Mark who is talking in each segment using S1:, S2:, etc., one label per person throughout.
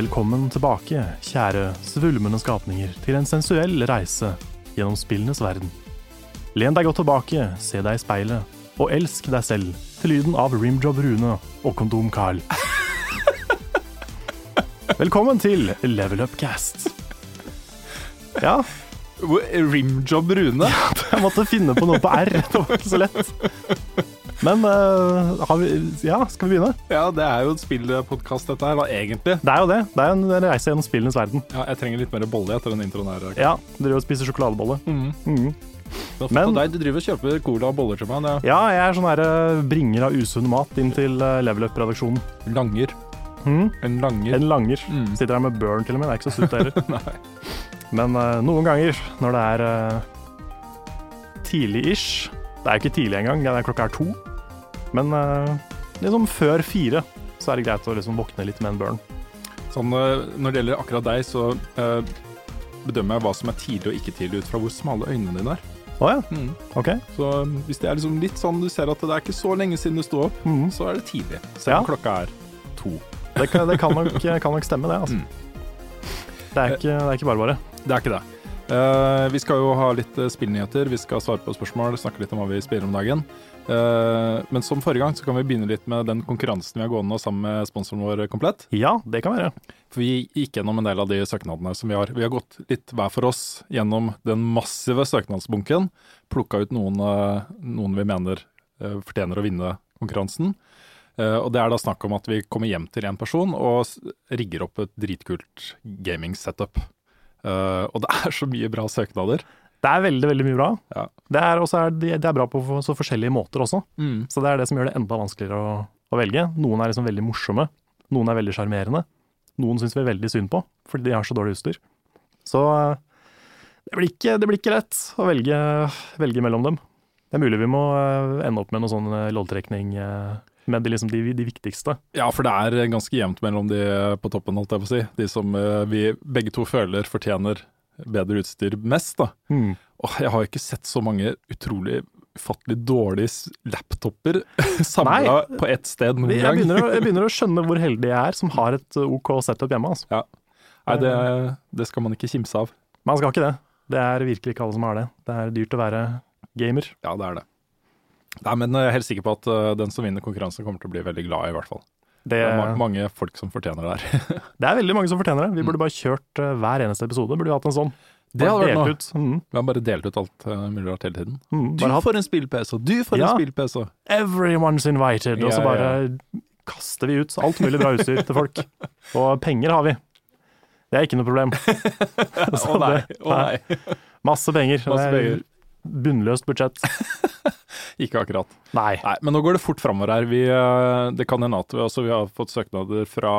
S1: Velkommen tilbake, kjære svulmende skapninger, til en sensuell reise gjennom spillenes verden. Len deg godt tilbake, se deg i speilet, og elsk deg selv til lyden av Rimjob Rune og Kondom Carl. Velkommen til Level Up Cast. Ja,
S2: Rimjob Rune?
S1: jeg måtte finne på noe på R. Det var ikke så lett. Men uh, vi, ja, skal vi begynne?
S2: Ja, det er jo en spillpodkast dette her, da, egentlig.
S1: Det er jo det. Det er en reise gjennom spillenes verden.
S2: Ja, jeg trenger litt mer bolle etter den introen her.
S1: Ja, Driver og spiser sjokoladebolle.
S2: Mm.
S1: Mm.
S2: Men, deg, du driver og kjøper cola og boller til meg. Ja,
S1: Ja, jeg er sånn her eh, bringer av usunn mat inn til eh, Level Up-redaksjonen.
S2: er langer.
S1: Mhm.
S2: En langer.
S1: En langer.
S2: Mm.
S1: Sitter her med burn til og med, det er ikke så sunt heller. Men uh, noen ganger, når det er uh, tidlig-ish Det er ikke tidlig engang, det er klokka er to. Men eh, liksom før fire så er det greit å liksom våkne litt med en burn.
S2: Sånn, eh, når det gjelder akkurat deg, så eh, bedømmer jeg hva som er tidlig og ikke tidlig ut fra hvor smale øynene dine er.
S1: Oh, ja,
S2: Mm.
S1: okay.
S2: Så hvis det er liksom litt sånn du ser at det er ikke så lenge siden du sto opp,
S1: mm.
S2: så er det tidlig. Selv om
S1: Ja.
S2: klokka er to.
S1: Det, kan, det kan, nok, kan nok stemme, det. Altså.
S2: Mm.
S1: Det, er ikke, det er ikke bare bare.
S2: Det er ikke det. Uh, vi skal jo ha litt spillnyheter, vi skal svare på spørsmål, snakke litt om hva vi spiller om dagen. Eh, men som forrige gang så kan vi begynne litt med den konkurransen vi har gående sammen med sponsoren vår Komplett.
S1: Ja, det kan være.
S2: For vi gikk gjennom en del av de søknadene som vi har. Vi har gått litt hver for oss gjennom den massive søknadsbunken. Plukka ut noen, eh, noen vi mener eh, fortjener å vinne konkurransen. Eh, og det er da snakk om at vi kommer hjem til en person og rigger opp et dritkult gaming-setup. Eh, og det er så mye bra søknader.
S1: Det er veldig, veldig mye bra.
S2: Ja.
S1: Det er, også er, det er bra på så forskjellige måter også.
S2: Mm.
S1: Så det er det som gjør det enda vanskeligere å, å velge. Noen er liksom veldig morsomme. Noen er veldig sjarmerende. Noen syns vi er veldig synd på, fordi de har så dårlig utstyr. Så eh, det blir ikke, det blir ikke lett å velge, velge mellom dem. Det er mulig vi må eh, ende opp med noe sånn eh, loddtrekning med de, liksom de, de viktigste.
S2: Ja, for det er ganske jevnt mellom de på toppen, holdt jeg på å si. De som vi begge to føler fortjener bedre utstyr mest, da.
S1: Mm.
S2: Og jeg har ikke sett så mange utrolig ufattelig dårlige laptoper samla på ett sted noen
S1: Jeg,
S2: gang.
S1: begynner å, jeg begynner å skjønne hvor heldig jeg er som har et eh, OK setup hjemme. Altså.
S2: Nei, det, det skal man ikke kimse av.
S1: Man skal ikke det. Det er virkelig ikke alle som har det. Det er dyrt å være gamer.
S2: Ja, det er det. Nei, men jeg er helt sikker på at eh, den som vinner konkurransen, kommer til å bli veldig glad, i hvert fall.
S1: Det,
S2: Det er mange folk som fortjener det her.
S1: det er veldig mange som fortjener det. Vi burde bare kjørt uh, hver eneste episode. Burde vi hatt en sånn.
S2: Det hadde vært noe.
S1: Ut. Mm,
S2: Vi har bare delt ut alt uh, mulig rart hele tiden.
S1: mm,
S2: Du
S1: hatt
S2: får en spill-PC, du får
S1: Ja.
S2: en spill-PC.
S1: everyone's invited, og så
S2: Ja,
S1: bare kaster vi ut alt mulig bra utstyr til folk. Og penger har vi. Det er ikke noe problem.
S2: Å oh,
S1: nei,
S2: Oh, nei.
S1: Masse penger.
S2: Masse
S1: er
S2: penger.
S1: Bunnløst budsjett.
S2: Ikke akkurat.
S1: Nei.
S2: Nei, men nå går det fort framover her. Vi, eh, det kan hende at vi, altså, vi har fått søknader fra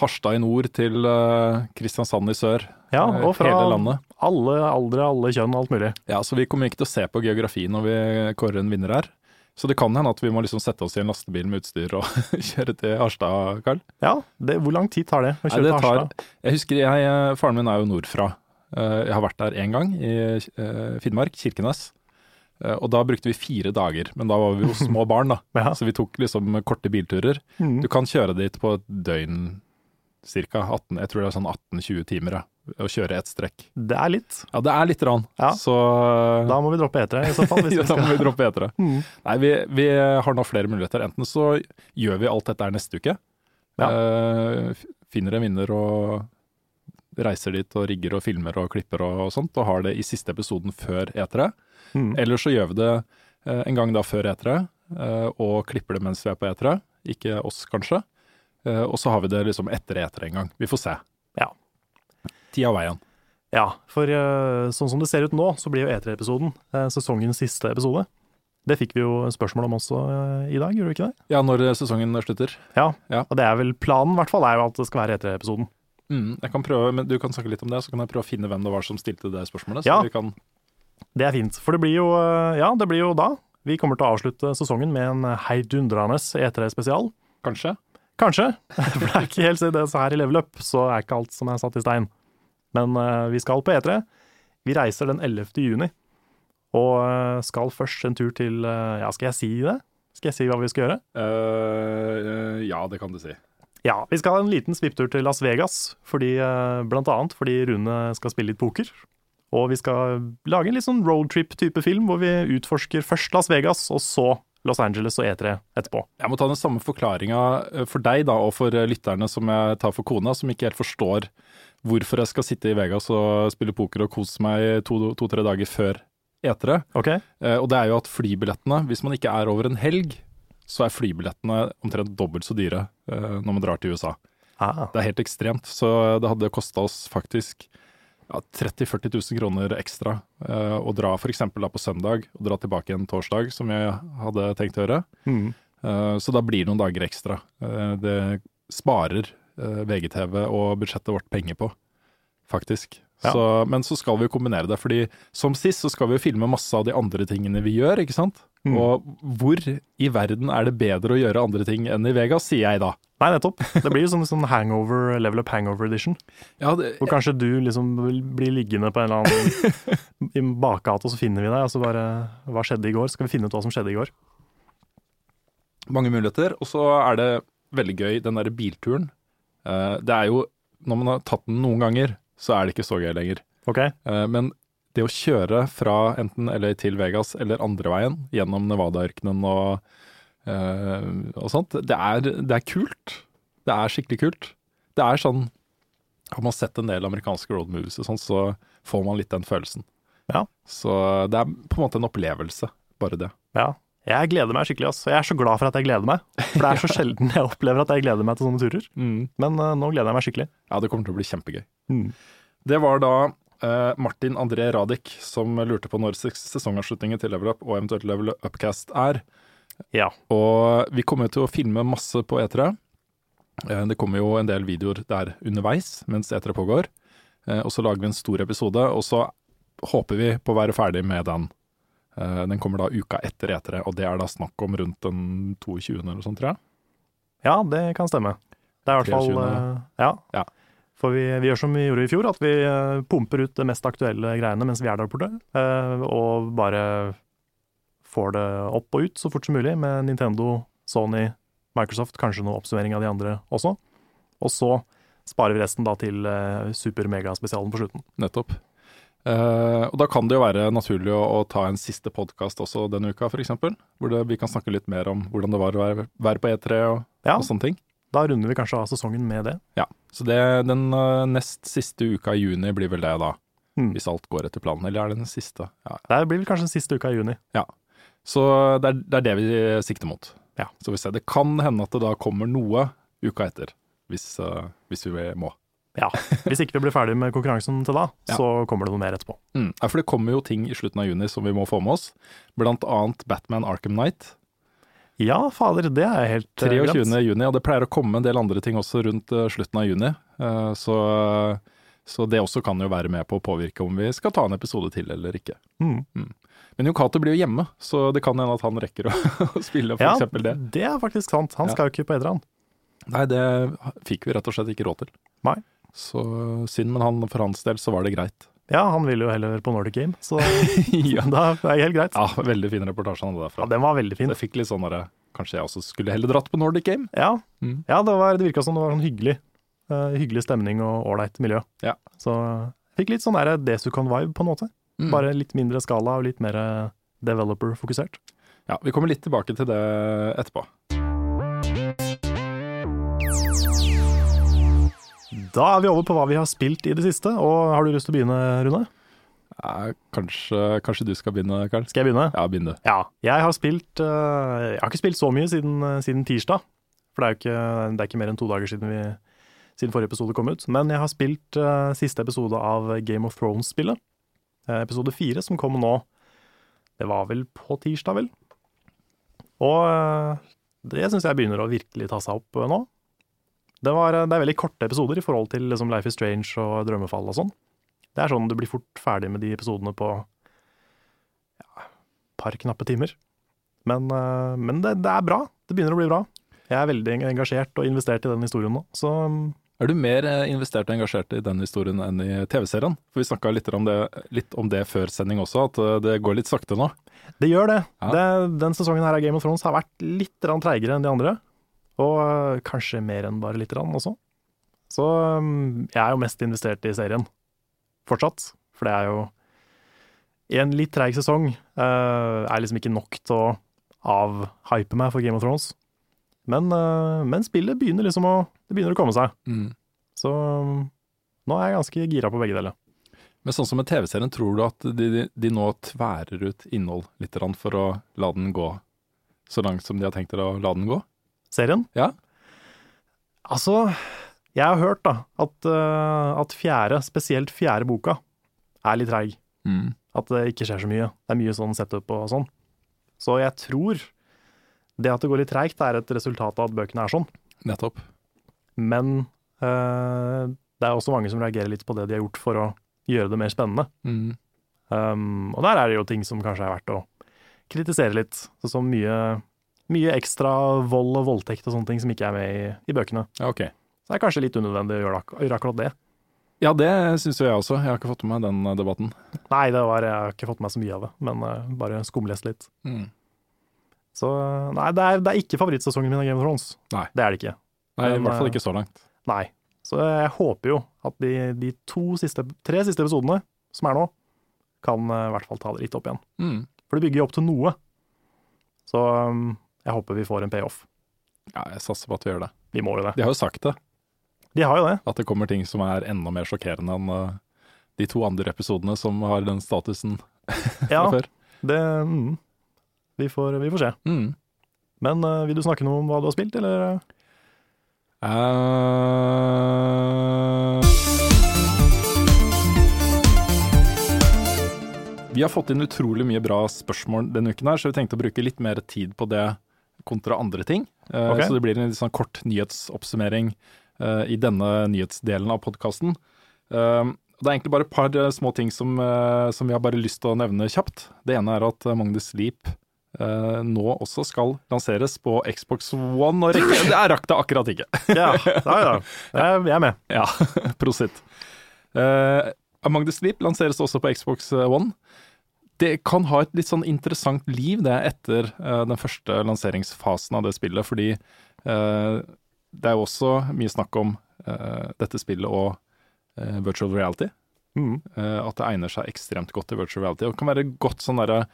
S2: Harstad i nord til eh, Kristiansand i sør.
S1: Ja,
S2: Eh,
S1: og fra
S2: hele landet.
S1: alle aldre, alle kjønn, alt mulig.
S2: Ja, Så vi kommer ikke til å se på geografi når vi kårer en vinner her. Så det kan hende at vi må liksom sette oss i en lastebil med utstyr og kjøre til Harstad, Karl.
S1: Ja, det, hvor lang tid tar det å
S2: Nei,
S1: kjøre
S2: det
S1: til Harstad?
S2: jeg husker jeg, Faren min er jo nordfra. Eh, Jeg har vært der én gang, i eh, Finnmark, Kirkenes. Eh, Og da brukte vi fire dager, men da var vi jo små barn, da.
S1: Ja.
S2: Så vi tok liksom korte bilturer.
S1: Mm.
S2: Du kan kjøre dit på et døgn, ca. 18, jeg tror det er sånn 18-20 timer, ja, å kjøre ett strekk.
S1: Det er litt.
S2: Ja, det er lite grann.
S1: Ja.
S2: Så
S1: Da må vi droppe etere i så fall. Hvis
S2: ja, da må vi droppe etere.
S1: Mm.
S2: Nei, vi, vi har nå flere muligheter. Enten så gjør vi alt dette her neste uke.
S1: Ja.
S2: Eh, finner en vinner og reiser dit og rigger og filmer og klipper og, sånt, og har det i siste episoden før etere.
S1: Mm.
S2: Eller så gjør vi det eh, en gang da før etere, eh, og klipper det mens vi er på etere. Ikke oss, kanskje. Eh, og så har vi det liksom etter etere en gang. Vi får se.
S1: Ja.
S2: Tida og veien.
S1: Ja, for eh, sånn som det ser ut nå, så blir jo E3-episoden eh, sesongens siste episode. Det fikk vi jo spørsmål om også eh, i dag, gjorde vi ikke det?
S2: Ja, når sesongen slutter.
S1: Ja,
S2: Ja.
S1: og det er vel planen, i hvert fall, er jo at det skal være E3-episoden.
S2: Mm, jeg kan prøve, men Du kan snakke litt om det, så kan jeg prøve å finne hvem det var som stilte det spørsmålet. Så
S1: Ja.
S2: vi kan,
S1: Det er fint, for det blir jo, eh, ja, det blir jo da. Vi kommer til å avslutte sesongen med en heidundrende E3-spesial.
S2: Kanskje?
S1: Kanskje, for det er ikke helt det så her i Level Up, så er ikke alt som er satt i stein. Men uh, vi skal på E3. Vi reiser den 11. juni, og uh, skal først en tur til uh, Ja, skal jeg si det? Skal jeg si hva vi skal gjøre?
S2: Eh, ja, det kan du si.
S1: Ja, vi skal ha en liten svipptur til Las Vegas, fordi, eh, blant annet fordi Rune skal spille litt poker. Og vi skal lage en litt sånn roadtrip-type film, hvor vi utforsker først Las Vegas, og så Los Angeles og E3 etterpå.
S2: Jeg må ta den samme forklaringa eh, for deg da, og for eh, lytterne som jeg tar for kona, som ikke helt forstår hvorfor jeg skal sitte i Vegas og spille poker og kose meg to-tre to, dager før etere.
S1: Ok?
S2: Eh, Og det er jo at flybillettene, hvis man ikke er over en helg, så er flybillettene omtrent dobbelt så dyre uh, når man drar til USA.
S1: Ah,
S2: Det er helt ekstremt, så det hadde kosta oss faktisk ja, 30 000-40 000 kroner ekstra uh, å dra f.eks. på søndag og dra tilbake en torsdag, som jeg hadde tenkt å gjøre.
S1: mm.
S2: Uh, Så da blir det noen dager ekstra. Det sparer VGTV og budsjettet vårt penger på, faktisk.
S1: Ja.
S2: Så, men så skal vi kombinere det, fordi som sist så skal vi filme masse av de andre tingene vi gjør, ikke sant?
S1: Mm.
S2: Og hvor i verden er det bedre å gjøre andre ting enn i Vegas, sier jeg da.
S1: Nei, nettopp. Det blir jo sånn, sånn hangover, level up hangover edition.
S2: Ja, det,
S1: Hvor kanskje du liksom vil bli liggende på en eller annen i bakgata, og så finner vi deg, og så bare Hva skjedde i går? Skal vi finne ut hva som skjedde i går?
S2: mange muligheter. Og så er det veldig gøy, den derre bilturen. Eh, Det er jo, når man har tatt den noen ganger, så er det ikke så gøy lenger.
S1: Ok?
S2: Eh, Men det å kjøre fra enten LA til Vegas eller andre veien, gjennom Nevada-ørkenen og, eh, og sånt, det er, det er kult. Det er skikkelig kult. Det er sånn Har man sett en del amerikanske road movies og sånn, så får man litt den følelsen.
S1: Ja.
S2: Så det er på en måte en opplevelse, bare det.
S1: Ja. Jeg gleder meg skikkelig, ass. Jeg er så glad for at jeg gleder meg. For det er så sjelden jeg opplever at jeg gleder meg til sånne turer. Men uh, nå gleder jeg meg skikkelig.
S2: Ja, det kommer til å bli kjempegøy.
S1: Mm.
S2: Det var da eh, Martin André Radich som lurte på når ses- sesongavslutningen til Level Up og eventuelt Level Upcast er.
S1: Ja.
S2: Og vi kommer til å filme masse på E3. Eh, Det kommer jo en del videoer der underveis mens E3 pågår. Eh, Og så lager vi en stor episode, og så håper vi på å være ferdig med den. Eh, Den kommer da uka etter E3, og det er da snakk om rundt den 22. eller sånn, tror jeg.
S1: ja, det kan stemme. Det er i hvert fall
S2: 23..
S1: eh, Ja.
S2: Ja.
S1: For vi, vi gjør som vi gjorde i fjor, at vi eh, pumper ut det mest aktuelle greiene mens vi er der borte. eh, Og bare får det opp og ut så fort som mulig med Nintendo, Sony, Microsoft, kanskje noe oppsummering av de andre også. Og så sparer vi resten da til eh, super-mega-spesialen på slutten.
S2: Nettopp. Eh, og da kan det jo være naturlig å, å ta en siste podkast også denne uka, f.eks. Hvor det, vi kan snakke litt mer om hvordan det var å være, være på E3 og,
S1: Ja,
S2: og sånne ting.
S1: Da runder vi kanskje av sesongen med det.
S2: Ja, Så det, den eh, nest siste uka i juni blir vel det, da.
S1: Mm.
S2: Hvis alt går etter planen. Eller er det den siste? Ja.
S1: Det blir vel kanskje den siste uka i juni. Ja.
S2: Så det er, det er det vi sikter mot.
S1: Ja.
S2: Så vi ser. Det kan hende at det da kommer noe uka etter, hvis, eh, hvis vi må.
S1: Ja, Hvis ikke vi blir ferdig med konkurransen til da,
S2: Ja.
S1: så kommer det noe mer etterpå.
S2: Mm. Ja, for det kommer jo ting i slutten av juni som vi må få med oss. Blant annet Batman Arkham Knight.
S1: Ja, fader, det er helt eh,
S2: 23.
S1: glemt.
S2: juni, og det pleier å komme en del andre ting også rundt eh, slutten av juni. Eh, så, så det også kan jo være med på å påvirke om vi skal ta en episode til eller ikke.
S1: Mm.
S2: Men Jon Cato blir jo hjemme, så det kan hende at han rekker å, å spille for
S1: Ja,
S2: det.
S1: det er faktisk sant. Han skal jo ikke på Edran.
S2: Nei, det fikk vi rett og slett ikke råd til.
S1: Nei.
S2: Så synd, men han, for hans del så var det greit.
S1: Ja, han ville jo heller på Nordic Game, så
S2: ja.
S1: da er det helt greit.
S2: ja, veldig fin reportasje han hadde derfra.
S1: Ja, den var veldig fin.
S2: Jeg fikk litt sånn derre Kanskje jeg også skulle heller dratt på Nordic Game?
S1: Ja,
S2: Mm.
S1: ja det, var, det virka som det var sånn hyggelig. Uh, hyggelig stemning og ålreit miljø.
S2: Ja.
S1: Så jeg fikk litt sånn der Desucon-vibe, på en måte.
S2: Mm.
S1: Bare litt mindre skala og litt mer eh, developer-fokusert.
S2: Ja, vi kommer litt tilbake til det etterpå.
S1: Da er vi over på hva vi har spilt i det siste, og har du lyst til å begynne, Rune?
S2: Ja, kanskje, kanskje du skal begynne, Karl?
S1: Skal jeg begynne?
S2: Ja, begynn du.
S1: Ja. Jeg har spilt eh, Jeg har ikke spilt så mye siden, eh, siden tirsdag. For det er jo ikke, det er ikke mer enn to dager siden, vi, siden forrige episode kom ut. Men jeg har spilt eh, siste episode av Game of Thrones-spillet. Eh, episode fire, som kom nå Det var vel på tirsdag, vel? Og eh, det syns jeg begynner å virkelig ta seg opp eh, nå. Det, var, det er veldig korte episoder i forhold til liksom Life is Strange og Drømmefall og sånn. Det er sånn du blir fort ferdig med de episodene på ja, par knappe timer. Men, eh, men det, det, er bra. Det begynner å bli bra. Jeg er veldig engasjert og investert i den historien nå, så
S2: Er du mer eh, investert og engasjert i den historien enn i TV-serien? For vi snakka litt, litt, om det før sending også, at eh, det går litt sakte nå.
S1: Det gjør det. Ja. det den sesongen her av Game of Thrones har vært litt treigere enn de andre. Og kanskje mer enn bare lite grann også. Så jeg er jo mest investert i serien fortsatt. For det er jo En litt treig sesong uh, er liksom ikke nok til å avhype meg for Game of Thrones. Men, uh, men, spillet begynner liksom å Det begynner å komme seg. Mm. Så um, nå er jeg ganske gira på begge deler.
S2: Men sånn som med TV-serien, tror du at de, de, nå tværer ut innhold litt for å la den gå så langt som de har tenkt å la den gå?
S1: Serien?
S2: Ja.
S1: Altså, jeg har hørt da, at, uh, at, fjerde, spesielt fjerde boka, er litt treig. Mm. At det ikke skjer så mye. Det er mye sånn setup og sånn. Så jeg tror det at det går litt treigt, er et resultat av at bøkene er sånn.
S2: Nettopp.
S1: Men uh, det er også mange som reagerer litt på det de har gjort for å gjøre det mer spennende. Mm. Um, og der er det jo ting som kanskje er verdt å kritisere litt. Sånn som mye, mye ekstra vold og voldtekt og sånne ting som ikke er med i, i bøkene.
S2: Ja, okay.
S1: Så det er kanskje litt unødvendig å gjøre, akkurat det.
S2: Ja, det syns jo jeg også. Jeg har ikke fått med meg den eh, debatten.
S1: Nei, det var, jeg har ikke fått med meg så mye av det, men uh, bare skumlest litt. Mm. Så nei, det er, det er ikke favorittsesongen min av Game of Thrones.
S2: Nei.
S1: Det er det ikke.
S2: Nei, men, I hvert fall ikke så langt.
S1: Nei. Så jeg håper jo at de, de siste, tre siste episodene som er nå, kan i hvert fall ta det litt opp igjen. Mm. For det bygger jo opp til noe. Så um, jeg håper vi får en payoff.
S2: Ja, jeg satser på at vi gjør det.
S1: Vi må jo det.
S2: De har jo sagt det.
S1: De har jo det.
S2: At det kommer ting som er enda mer sjokkerende enn uh, de to andre episodene som har den statusen
S1: ja, før. Det, mm, vi, får, vi, får, se. Mm. Men uh, vil du snakke noe om hva du har spilt, eller? Uh...
S2: Vi har fått inn utrolig mye bra spørsmål denne uken, her, så vi tenkte å bruke litt mer tid på det kontra andre ting. Okay. Så det blir en litt sånn kort nyhetsoppsummering uh, i denne nyhetsdelen av podkasten. Uh, det er egentlig bare et par små ting som, som, vi har bare lyst til å nevne kjapt. Det ene er at Among the Sleep nå også skal lanseres på Xbox One og rekke Det rakk det akkurat ikke.
S1: ja, ja, ja. Jeg er med.
S2: Ja, prosit. Among the Sleep lanseres også på Xbox One. Det kan ha et litt sånn interessant liv, det, etter den første lanseringsfasen av det spillet, fordi det er jo også mye snakk om uh, dette spillet og uh, virtual reality. Mm. Uh, at det egner seg ekstremt godt til virtual reality. Og det kan være godt sånn derre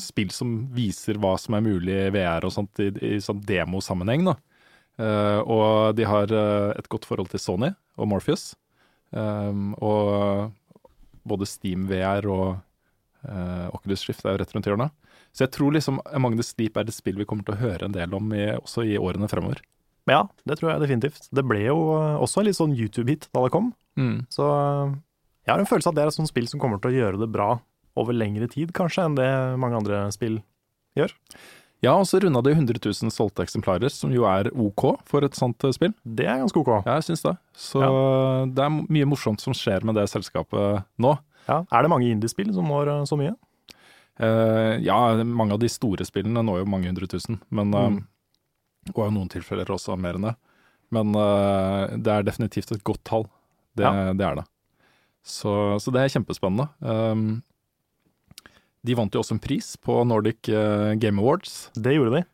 S2: spill som viser hva som er mulig i VR og sånt, i, i sånn demosammenheng. da. og de har et godt forhold til Sony og Morpheus. Um, og både Steam VR og Oculus Shift er jo rett rundt hjørnet. Så jeg tror liksom Among the Sleep er et spill vi kommer til å høre en del om i, også i årene fremover.
S1: Ja, det tror jeg definitivt. Det ble jo også en litt sånn YouTube-hit da det kom. Mm. Så jeg har en følelse av at det er et sånt spill som kommer til å gjøre det bra over lengre tid, kanskje, enn det mange andre spill gjør.
S2: Ja, og så runda de 100 000 solgte eksemplarer, som jo er OK for et sånt eh, spill.
S1: Det er ganske OK.
S2: Ja, jeg syns det. Så ja. det er mye morsomt som skjer med det selskapet nå.
S1: Ja, Er det mange indiespill som når eh, så mye?
S2: Uh, ja, mange av de store spillene når jo mange hundre tusen, men, uh, mm. og i noen tilfeller også mer enn det. Men uh, det er definitivt et godt tall. Det, ja. det er det. Så, så, det er kjempespennende. Um, de vant jo også en pris på Nordic Game Awards.
S1: Det gjorde de.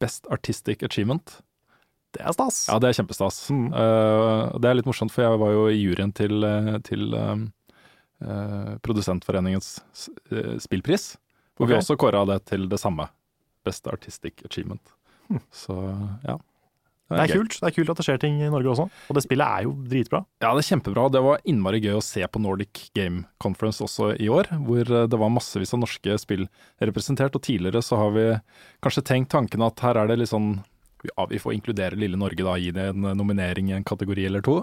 S2: Best Artistic Achievement.
S1: Det er stas.
S2: Ja, det er kjempestas. Mm. det er litt morsomt, for jeg var jo i juryen til, til um, uh, Produsentforeningens uh, spillpris. Hvor okay. vi også kåra det til det samme. Best Artistic Achievement. Mm. Så ja.
S1: Det er, kult det er kult at det skjer ting i Norge også. Og det spillet er jo dritbra.
S2: Ja, det er kjempebra. Det var innmari gøy å se på Nordic Game Conference også i år, hvor eh, det var massevis av norske spill representert. Og tidligere så har vi kanskje tenkt tanken at her er det litt sånn ja, vi får inkludere lille Norge, da, gi det en nominering i en kategori eller to.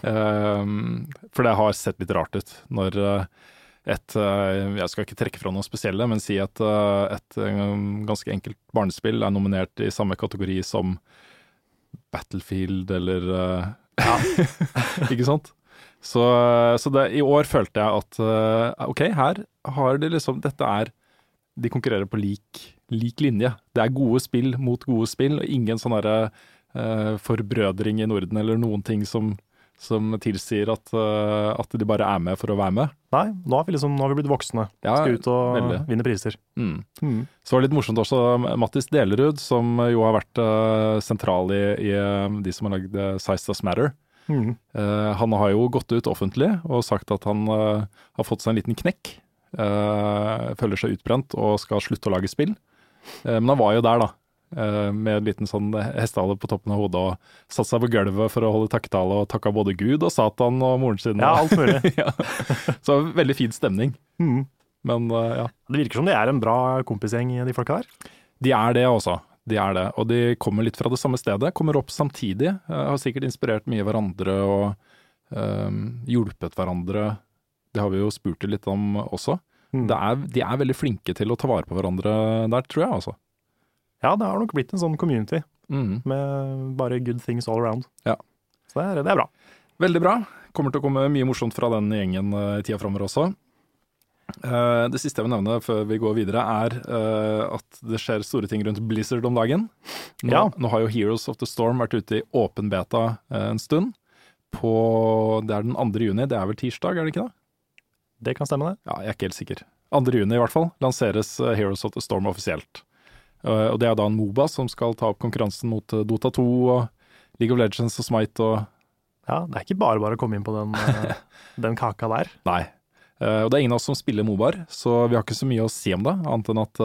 S2: um, for det har sett litt rart ut når uh, et eh, Jeg skal ikke trekke fra noe spesielle, men si at eh, et eh, ganske enkelt barnespill er nominert i samme kategori som Battlefield eller ja. Ikke sant? Så, så det, i år følte jeg at eh, OK, her har de liksom Dette er De konkurrerer på lik, lik linje. Det er gode spill mot gode spill, og ingen sånn derre uh, forbrødring i Norden eller noen ting som, som tilsier at, eh, at de bare er med for å være med.
S1: Nei, nå har vi liksom, nå har vi blitt voksne.
S2: Ja,
S1: Skal ut og
S2: veldig.
S1: vinne priser.
S2: Mm.
S1: Mm.
S2: Så var det litt morsomt også, Mattis Delerud, som jo har vært eh, sentral i, i eh, de som har lagd Size Does Matter.
S1: Mm.
S2: Uh, han har jo gått ut offentlig og sagt at han uh, har fått seg en liten knekk. Uh, føler seg utbrent og skal slutte å lage spill. Men han var jo der, da. Eh, med en liten sånn hestehale på toppen av hodet og satte seg på gulvet for å holde takketale og takka både Gud og Satan og moren sin.
S1: Ja, alt mulig.
S2: ja. Så veldig fin stemning.
S1: Mm.
S2: Men eh, ja.
S1: Det virker som de er en bra kompisgjeng, de folka der.
S2: De er det også. De er det. Og de kommer litt fra det samme stedet. Kommer opp samtidig. eh, har sikkert inspirert mye hverandre og eh, hjulpet hverandre. Det har vi jo spurt litt om også.
S1: Mm.
S2: Det er, de er veldig flinke til å ta vare på hverandre der, tror jeg altså.
S1: Ja, det har nok blitt en sånn community
S2: Mm.
S1: med bare good things all around.
S2: Ja.
S1: Så det er, det er bra.
S2: Veldig bra. Kommer til å komme mye morsomt fra den gjengen eh, i tida framover også. Eh, det siste jeg vil nevne før vi går videre, er eh, at det skjer store ting rundt Blizzard om dagen. Nå,
S1: Ja.
S2: nå har jo Heroes of the Storm vært ute i åpen beta en stund. På Det er den 2. juni, det er vel tirsdag, er det ikke det?
S1: Det kan stemme, det.
S2: Ja, jeg er ikke helt sikker. 2. juni i hvert fall, lanseres Heroes of the Storm offisielt. Eh, og det er da en Moba som skal ta opp konkurransen mot eh, Dota 2 og League of Legends og Smite og
S1: Ja, Det er ikke bare bare å komme inn på den, eh, den kaka der.
S2: Nei. Og det er ingen av oss som spiller Mobar, så vi har ikke så mye å si om det, annet enn at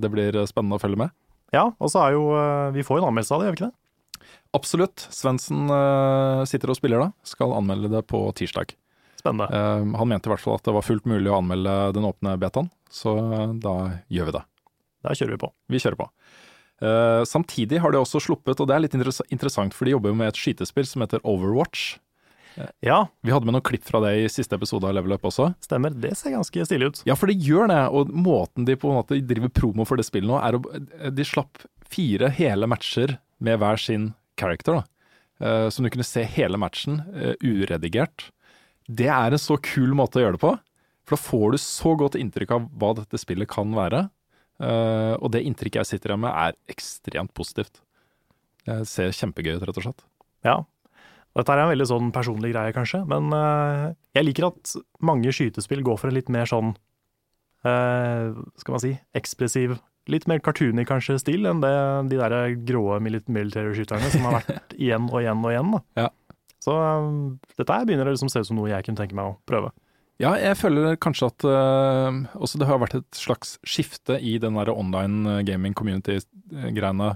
S2: det blir spennende å følge med.
S1: Ja, og så er jo Vi får jo en anmeldelse av det, gjør vi ikke det?
S2: Absolutt. Svendsen sitter og spiller da. Skal anmelde det på tirsdag.
S1: Spennende.
S2: Han mente i hvert fall at det var fullt mulig å anmelde den åpne betaen, så da gjør vi det.
S1: Da kjører vi på.
S2: Vi kjører på. Uh, samtidig har de også sluppet, og det er litt interess interessant, for de jobber jo med et skytespill som heter Overwatch.
S1: Ja,
S2: Vi hadde med noen klipp fra det i siste episode av Level Up også.
S1: stemmer. Det ser ganske stilig ut.
S2: Ja, for det gjør det, og måten de på en måte driver promo for det spillet nå, er å De slapp fire hele matcher med hver sin character, da. Uh, så du kunne se hele matchen uh, uredigert. Det er en så kul måte å gjøre det på, for da får du så godt inntrykk av hva dette spillet kan være. Eh, og det inntrykket jeg sitter igjen med, er ekstremt positivt. Det ser kjempegøy ut, rett og slett.
S1: Ja. Dette er en veldig sånn personlig greie, kanskje, men uh, jeg liker at mange skytespill går for en litt mer sånn uh, Skal man si ekspressiv, litt mer cartoony kanskje stil enn det de der grå militære military-skyterne som har vært igjen og igjen og igjen. da.
S2: Ja.
S1: Så dette begynner å liksom se ut som noe jeg kunne tenke meg å prøve.
S2: Ja, jeg føler kanskje at uh, også det har vært et slags skifte i den der online gaming community-greiene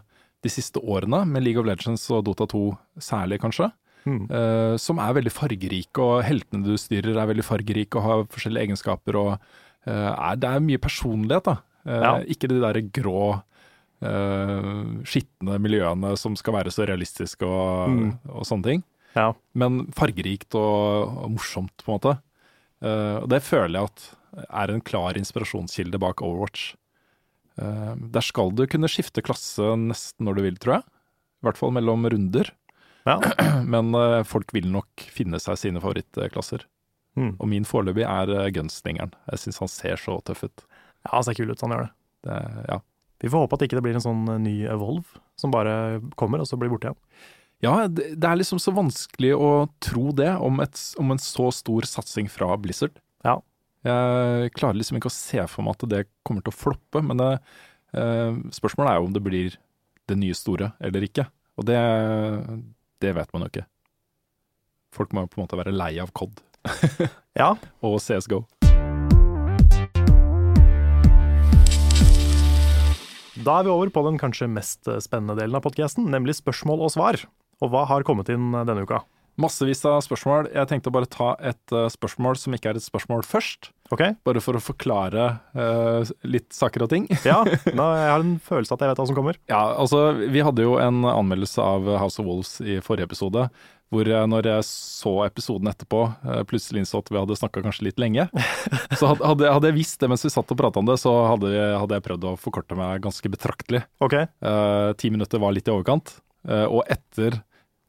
S2: de siste årene, med League of Legends og Dota 2 særlig, kanskje.
S1: Mm.
S2: Uh, som er veldig fargerike, og heltene du styrer er veldig fargerike og har forskjellige egenskaper. og uh, er, Det er mye personlighet, da. Eh,
S1: Ja.
S2: Ikke de der grå, uh, skitne miljøene som skal være så realistiske og,
S1: Mm.
S2: og sånne ting
S1: Ja.
S2: men fargerikt og, og morsomt, på en måte. Eh, og det føler jeg at er en klar inspirasjonskilde bak Overwatch. Uh, der skal du kunne skifte klasse nesten når du vil, tror jeg. I hvert fall mellom runder.
S1: Ja.
S2: Men uh, folk vil nok finne seg sine favorittklasser.
S1: Mm.
S2: Og min foreløpig er uh, gunslingeren. Jeg syns han ser så tøff ut.
S1: ja, han ser kul ut, han gjør det.
S2: Det, ja.
S1: Vi får håpe at ikke det blir en sånn ny Evolve som bare kommer og så blir borte igjen.
S2: Ja, det, er liksom så vanskelig å tro det om, et, om en så stor satsing fra Blizzard.
S1: Ja.
S2: Jeg klarer liksom ikke å se for meg at det kommer til å floppe, men det, eh, spørsmålet er jo om det blir det nye store eller ikke. Og det, det vet man jo ikke. Folk må jo på en måte være lei av COD
S1: Ja,
S2: og CSGO.
S1: Da er vi over på den kanskje mest spennende delen av podkasten, nemlig spørsmål og svar. Og hva har kommet inn eh, denne uka?
S2: Massevis av spørsmål. Jeg tenkte å bare ta et eh, spørsmål som ikke er et spørsmål først.
S1: Ok?
S2: Bare for å forklare uh, litt saker og ting.
S1: Ja, nå, jeg har en følelse at jeg vet hva som kommer.
S2: Ja, altså vi hadde jo en anmeldelse av House of Wolves i forrige episode, Hvor jeg, når jeg så episoden etterpå, uh, plutselig innså at vi hadde snakka kanskje litt lenge. Så hadde, hadde, jeg visst det mens vi satt og prata om det, så hadde, hadde jeg prøvd å forkorte meg ganske betraktelig.
S1: Ok,
S2: Uh, Ti minutter var litt i overkant. Og etter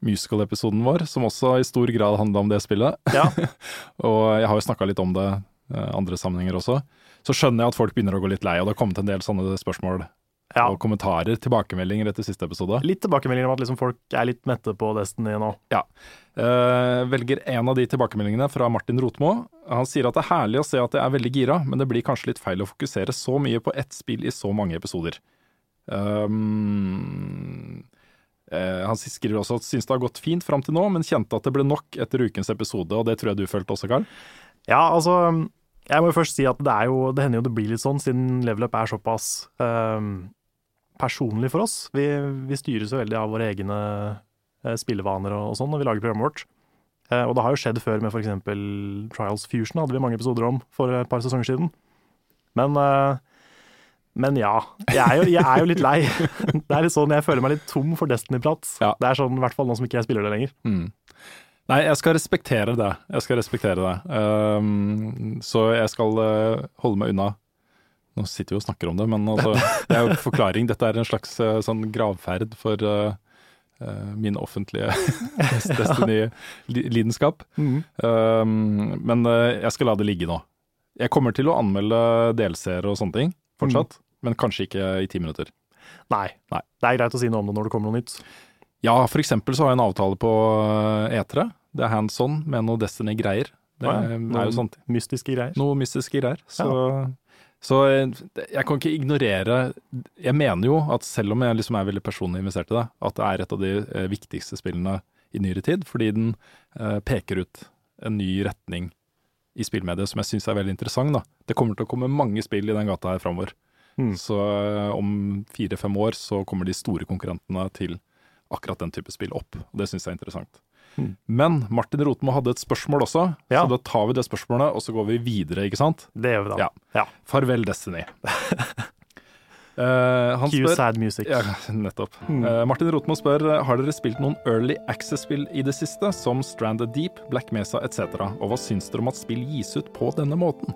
S2: musical-episoden vår, som også i stor grad handla om det spillet,
S1: ja.
S2: og jeg har jo snakka litt om det eh, andre sammenhenger også, så skjønner jeg at folk begynner å gå litt lei, og det har kommet en del sånne spørsmål
S1: ja.
S2: og kommentarer, tilbakemeldinger etter siste episode.
S1: Litt tilbakemeldinger om at liksom folk er litt mette på Destiny nå.
S2: Eh, velger en av de tilbakemeldingene fra Martin Rotmo. Han sier at det er herlig å se at jeg er veldig gira, men det blir kanskje litt feil å fokusere så mye på ett spill i så mange episoder. Um, han skriver også at syns det har gått fint fram til nå, men kjente at det ble nok etter ukens episode, og det tror jeg du følte også, Karl?
S1: Ja, altså Jeg må jo først si at det jo Det hender jo det blir litt sånn, siden level up er såpass ehm, personlig for oss. Vi, vi styres jo veldig av våre egne eh, spillevaner og, og sånn når vi lager programmet vårt. Eh, og det har jo skjedd før med f.eks. Trials Fusion, hadde vi mange episoder om for et par sesonger siden. Men, eh, men ja. Jeg er, jo, jeg er jo litt lei. Det er litt sånn, Jeg føler meg litt tom for Destiny-prat.
S2: Ja.
S1: Det er sånn, i hvert fall nå som ikke jeg spiller det lenger.
S2: Mm. Nei, jeg skal respektere det. Jeg skal respektere det. Um, så jeg skal uh, holde meg unna Nå sitter vi og snakker om det, men altså, det er jo forklaring. Dette er en slags uh, sånn gravferd for uh, min offentlige Destiny-lidenskap. Um, men jeg skal la det ligge nå. Jeg kommer til å anmelde delseere og sånne ting fortsatt, men kanskje ikke i ti minutter.
S1: Nei.
S2: Nei.
S1: Det er greit å si noe om det når det kommer noe nytt.
S2: Ja, for eksempel så har jeg en avtale på eh, E3. Det er hands on med noe Destiny-greier. Det
S1: Ja, ja.
S2: er jo sånt.
S1: Mystiske greier.
S2: Noe mystiske greier. Så, så jeg, jeg kan ikke ignorere Jeg mener jo at selv om jeg liksom er veldig personlig investert i det, at det er et av de eh, viktigste spillene i nyere tid, fordi den eh, peker ut en ny retning i spillmediet som jeg syns er veldig interessant. da. Det kommer til å komme mange spill i den gata her framover.
S1: Mm.
S2: Så eh, om fire-fem år så kommer de store konkurrentene til akkurat den type spill opp. og Det syns jeg er interessant.
S1: Mm.
S2: Men Martin Rotmo hadde et spørsmål også,
S1: Ja.
S2: så da tar vi det spørsmålet, og så går vi videre, ikke sant?
S1: Det gjør vi da.
S2: Ja.
S1: Ja.
S2: Farvel, Destiny. Eh, han
S1: Cue sad music.
S2: ja, nettopp.
S1: Mm.
S2: Uh, Martin Rotmo spør har dere spilt noen Early Access-spill i det siste, som Stranded Deep, Black Mesa etc., og hva syns dere om at spill gis ut på denne måten?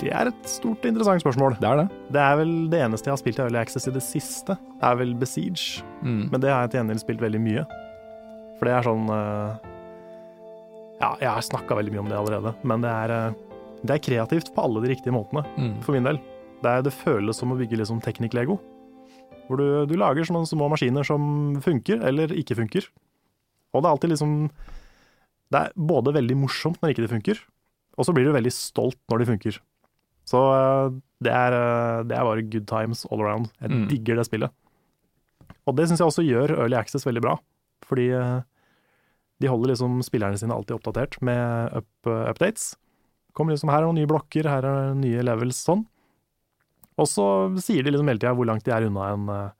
S1: Det er et stort interessant spørsmål.
S2: Det er det.
S1: Det er vel det eneste jeg har spilt i Early Access i det siste, er vel Besiege.
S2: Mm.
S1: Men det har jeg til gjengjeld spilt veldig mye. For det er sånn uh, Ja, jeg har snakka veldig mye om det allerede, men det er, eh, det er kreativt på alle de riktige måtene,
S2: Mm.
S1: for min del. Det, er, det føles som å bygge liksom teknikk-lego. Hvor du, du lager sånne små maskiner som funker, eller ikke funker. Og det er alltid liksom Det er både veldig morsomt når ikke det funker, og så blir du veldig stolt når det funker. Så eh, det er, eh, det er bare good times all around. Jeg
S2: Mm.
S1: digger det spillet. Og det syns jeg også gjør Early Access veldig bra, fordi eh, de holder liksom spillerne sine alltid oppdatert med up, updates. Kommer liksom her er noen nye blokker, her er nye levels, sånn. Og så sier de liksom hele tida hvor langt de er unna en, eh,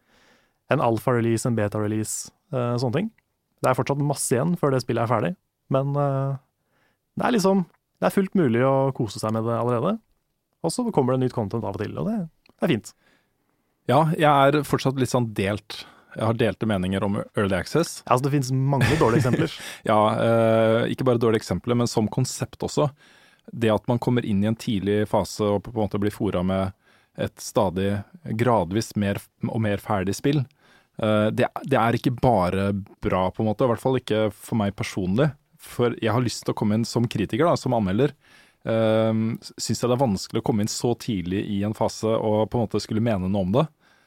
S1: en alfa-release, en beta-release, eh, sånne ting. Det er fortsatt masse igjen før det spillet er ferdig, men eh, det er liksom Det er fullt mulig å kose seg med det allerede. Og så kommer det nytt content av og til, og det, det er fint.
S2: Ja, jeg er fortsatt litt sånn delt. Jeg har delte meninger om Early Access.
S1: Ja, Altså, det finnes mange dårlige eksempler.
S2: Ja, eh, ikke bare dårlige eksempler, men som konsept også. Det at man kommer inn i en tidlig fase og på en måte blir fora med et stadig gradvis mer og mer ferdig spill, eh, det, det er ikke bare bra, på en måte. I hvert fall ikke for meg personlig. For jeg har lyst til å komme inn som kritiker, da, som anmelder. Um, Syns jeg det er vanskelig å komme inn så tidlig i en fase og på en måte skulle mene noe om det.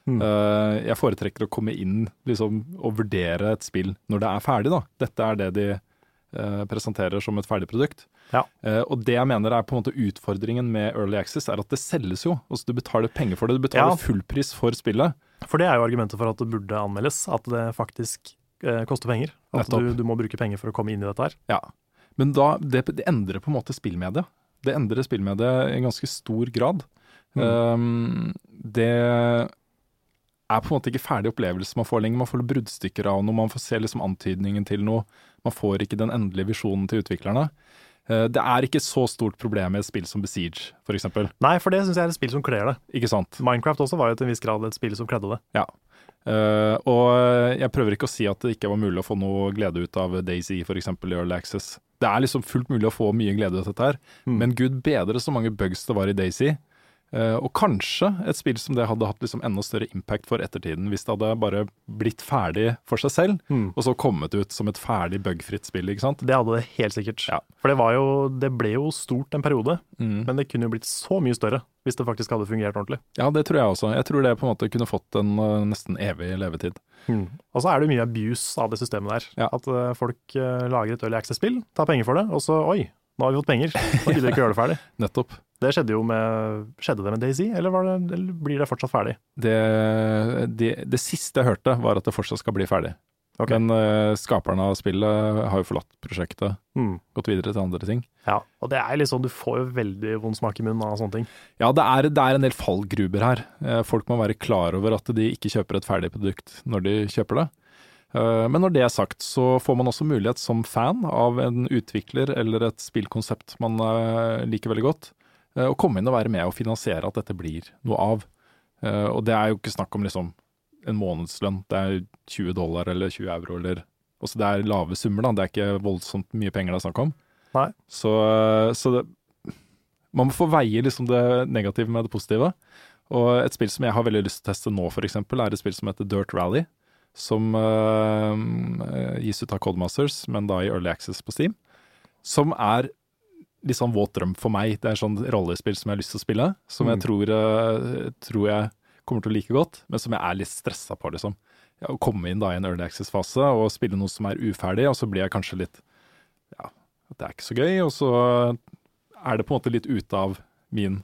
S1: Mm.
S2: Uh, jeg foretrekker å komme inn liksom, og vurdere et spill når det er ferdig. da. Dette er det de presenterer som et ferdig produkt.
S1: Ja.
S2: Eh, og det jeg mener er på en måte utfordringen med Early Access, er at det selges jo. Altså Du betaler penger for det. Du betaler
S1: Ja.
S2: fullpris for spillet.
S1: For det er jo argumentet for at det burde anmeldes, at det faktisk eh, koster penger. At du, du må bruke penger for å komme inn i dette her.
S2: Ja. Men da, det, det endrer på en måte spillmediet. Det endrer spillmediet i en ganske stor grad.
S1: Mm.
S2: Um, det er på en måte ikke ferdig opplevelse man får lenger. Man får bruddstykker av noe, man får se liksom antydningen til noe. Man får ikke den endelige visjonen til utviklerne. Eh, Det er ikke så stort problem med et spill som Besiege, f.eks.
S1: Nei, for det syns jeg er et spill som kler det.
S2: Ikke sant?
S1: Minecraft også var jo til en viss grad et spill som kledde det.
S2: Ja. Eh, og jeg prøver ikke å si at det ikke var mulig å få noe glede ut av Daisy, f.eks. i Early Access. Det er liksom fullt mulig å få mye glede ut av dette her,
S1: Mm.
S2: men gud bedre så mange bugs det var i Daisy. Eh, og kanskje et spill som det hadde hatt liksom enda større impact for ettertiden, hvis det hadde bare blitt ferdig for seg selv,
S1: Mm.
S2: og så kommet ut som et ferdig bugfritt spill, ikke sant?
S1: Det hadde det helt sikkert.
S2: Ja.
S1: For det, var jo, det ble jo stort en periode,
S2: Mm.
S1: men det kunne jo blitt så mye større hvis det faktisk hadde fungert ordentlig.
S2: Ja, det tror jeg også. Jeg tror det på en måte kunne fått en eh, nesten evig levetid.
S1: Og så er det mye abuse av det systemet der.
S2: Ja.
S1: At eh, folk lager et Early Access-spill, tar penger for det, og så oi, nå har vi fått penger. Nå gidder vi ikke gjøre det ferdig.
S2: Nettopp.
S1: Det skjedde jo med Skjedde det med Daisy, eller, var det, eller blir det fortsatt ferdig?
S2: Det, det, det siste jeg hørte, var at det fortsatt skal bli ferdig.
S1: Okay.
S2: Men uh, skaperne av spillet har jo forlatt prosjektet,
S1: Mm.
S2: gått videre til andre ting.
S1: Ja, og det er litt sånn, du får jo veldig vond smak i munnen av sånne ting.
S2: Ja, det er, det er en del fallgruber her. Eh, Folk må være klar over at de ikke kjøper et ferdig produkt når de kjøper det. Eh, Men når det er sagt, så får man også mulighet som fan av en utvikler eller et spillkonsept man liker veldig godt, eh, å komme inn og være med og finansiere at dette blir noe av. Eh, Og det er jo ikke snakk om liksom en månedslønn, det er 20 dollar eller 20 euro eller Altså det er lave summer, da. Det er ikke voldsomt mye penger det er snakk om.
S1: Nei.
S2: Så, eh, så det, man må få veie liksom det negative med det positive. Og et spill som jeg har veldig lyst til å teste nå, f.eks., er et spill som heter Dirt Rally. Som uh, gis ut av Codemasters, men da i Early Access på Steam. Som er litt sånn våt drøm for meg. Det er sånn rollespill som jeg har lyst til å spille. Som jeg
S1: Mm.
S2: tror, eh, tror jeg kommer til å like godt, men som jeg er litt stressa på, liksom. Ja, å komme inn da i en Early Access-fase og spille noe som er uferdig, og så blir jeg kanskje litt Ja, det er ikke så gøy, og så er det på en måte litt ute av min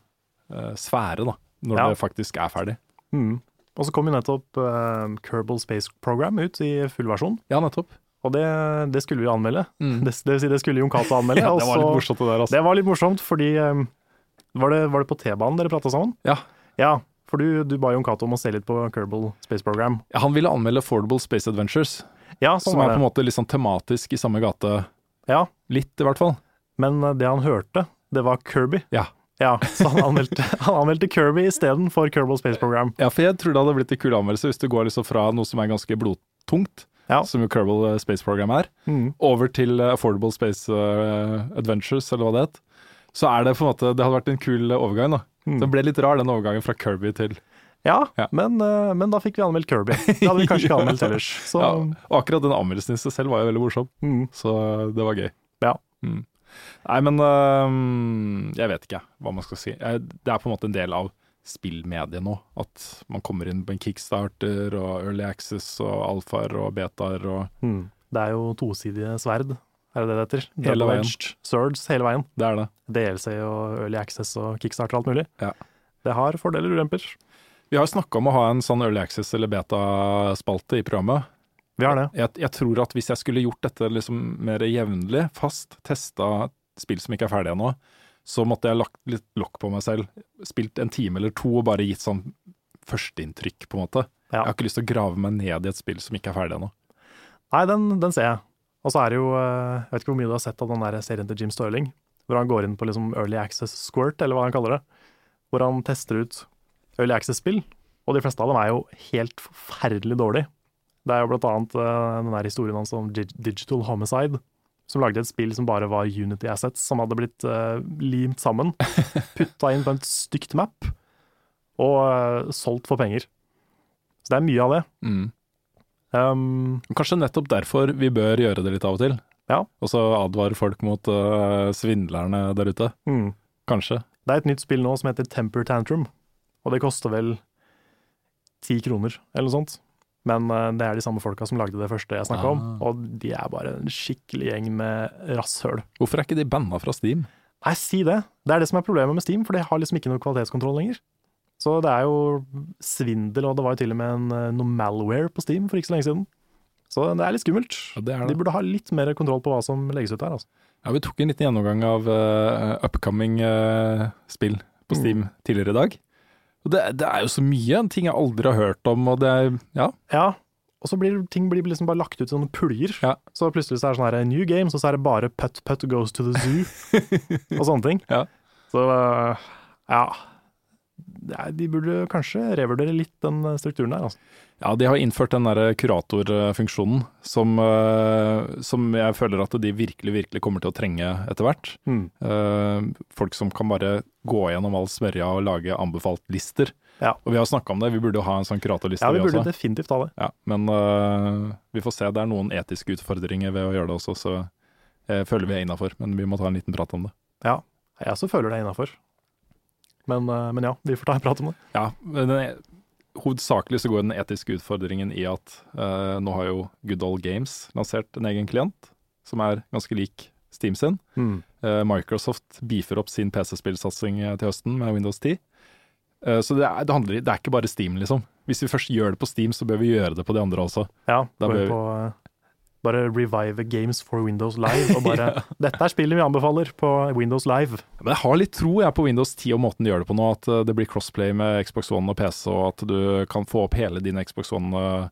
S2: uh, sfære, da. Når
S1: Ja.
S2: det faktisk er ferdig.
S1: Mm. Og så kom jo nettopp uh, Kerbal Space Program ut i full versjon,
S2: Ja, nettopp.
S1: Og det, det skulle vi anmelde.
S2: Mm.
S1: Det, det det skulle Jon Cato anmelde.
S2: Ja, det var litt morsomt det der, altså.
S1: Det var litt morsomt, fordi eh, var, det, var det på T-banen dere prata sammen?
S2: Ja.
S1: Ja, for du, du ba Jon Cato om å se litt på Kerbal Space Program.
S2: Ja, Han ville anmelde Affordable Space Adventures,
S1: Ja, sånn
S2: som er på en måte litt sånn tematisk i samme gate.
S1: Ja,
S2: Litt, i hvert fall.
S1: men eh, det han hørte, det var Kirby.
S2: Ja.
S1: Ja, så han anmeldte, han anmeldte Kirby istedenfor Kerbal Space Program.
S2: Ja, for jeg tror det hadde blitt en kul anmeldelse hvis du går liksom fra noe som er ganske blodtungt,
S1: Ja.
S2: som jo Kerbal eh, Space Program er,
S1: Mm.
S2: over til eh, Affordable Space eh, Adventures, eller hva det het. Så er det på en måte Det hadde vært en kul overgang, da.
S1: Mm.
S2: Det ble litt rar, den overgangen fra Kirby til
S1: Ja,
S2: Ja.
S1: Men, men da fikk vi anmeldt Kirby. Det hadde vi kanskje ikke anmeldt ellers. Så
S2: ja, Og akkurat den anmeldelsen i seg selv var jo veldig morsom,
S1: mm.
S2: så det var gøy.
S1: Ja.
S2: Mm. Nei, men øhm, jeg vet ikke hva man skal si. Det er på en måte en del av spillmediet nå. At man kommer inn på en kickstarter og early access og alfaer og betaer og
S1: Mm. Det er jo tosidige sverd, er det det det heter?
S2: Hele veien.
S1: Swords hele veien.
S2: Det er det.
S1: DLC og Early Access og Kickstarter og alt mulig.
S2: Ja.
S1: Det har fordeler og ulemper.
S2: Vi har snakka om å ha en sånn early access eller beta-spalte i programmet.
S1: Vi har det.
S2: Jeg, jeg tror at hvis jeg skulle gjort dette liksom mer jevnlig, fast, testa spill som ikke er ferdig ennå, så måtte jeg lagt litt lokk på meg selv. Spilt en time eller to og bare gitt sånn førsteinntrykk, på en måte.
S1: Ja.
S2: Jeg har ikke lyst til å grave meg ned i et spill som ikke er ferdig ennå.
S1: Nei, den, den ser jeg. Og så er det jo eh, Jeg vet ikke hvor mye du har sett av den der serien til Jim Stirling, hvor han går inn på liksom Early Access Squirt, eller hva han kaller det. Hvor han tester ut Early Access-spill, og de fleste av dem er jo helt forferdelig dårlige. Det er jo blant annet eh, den der historien hans om Digital Homicide, som lagde et spill som bare var Unity Assets, som hadde blitt uh, limt sammen, putta inn på en stygt map, og uh, solgt for penger. Så det er mye av det.
S2: Mm.
S1: Um,
S2: Kanskje nettopp derfor vi bør gjøre det litt av og til.
S1: Ja.
S2: Og så advare folk mot uh, svindlerne der ute.
S1: mm.
S2: Kanskje.
S1: Det er et nytt spill nå som heter Temper Tantrum, og det koster vel ti kroner, eller noe sånt. Men eh, det er de samme folka som lagde det første jeg snakka om,
S2: Ah.
S1: og de er bare en skikkelig gjeng med rasshøl.
S2: Hvorfor er ikke de banna fra Steam?
S1: Nei, si det. Det er det som er problemet med Steam, for de har liksom ikke noe kvalitetskontroll lenger. Så det er jo svindel, og det var jo til og med en, eh, noe malware på Steam for ikke så lenge siden. Så det er litt skummelt.
S2: Ja, det er det.
S1: De burde ha litt mer kontroll på hva som legges ut der. Altså.
S2: Ja, Vi tok en liten gjennomgang av uh, upcoming uh, spill på
S1: Mm.
S2: Steam tidligere i dag. Og det, det er jo så mye, en ting jeg aldri har hørt om, og det er Ja.
S1: Ja, og så blir ting blir liksom bare lagt ut i sånne puljer.
S2: Ja.
S1: Så plutselig så er det sånn her new game, så så er det bare Putt Putt goes to the zoo, og sånne ting.
S2: Ja.
S1: Så eh, ja. De burde kanskje revurdere litt den strukturen der, altså.
S2: Ja, de har innført den der kuratorfunksjonen som, eh, som jeg føler at de virkelig, virkelig kommer til å trenge etter hvert.
S1: Mm.
S2: Eh, folk som kan bare gå gjennom all smørja og lage anbefalt-lister.
S1: Ja.
S2: Og vi har snakka om det, vi burde jo ha en sånn kuratorliste
S1: Ja, vi
S2: vi
S1: burde
S2: også.
S1: definitivt ha det.
S2: Ja, men uh, vi får se. Det er noen etiske utfordringer ved å gjøre det også, så jeg føler vi er innafor. Men vi må ta en liten prat om det.
S1: Ja. Jeg også føler det er innafor. Men, eh, men ja, vi får ta en prat om det.
S2: Ja, den er, Hovedsakelig så går den etiske utfordringen i at uh, nå har jo Good Old Games lansert en egen klient, som er ganske lik Steam sin.
S1: Mm.
S2: Uh, Microsoft beefer opp sin PC-spillsatsing til høsten med Windows 10. Uh, så det er, det, handler, det er ikke bare Steam, liksom. Hvis vi først gjør det på Steam, så bør vi gjøre det på de andre også.
S1: Ja,
S2: Da bør vi-
S1: på bare revive Games for Windows Live, og bare Dette er spillet vi anbefaler på Windows Live.
S2: Men jeg har litt tro jeg på Windows 10 og måten de gjør det på nå. At eh, det blir crossplay med Xbox One og PC, og at du kan få opp hele din Xbox One eh,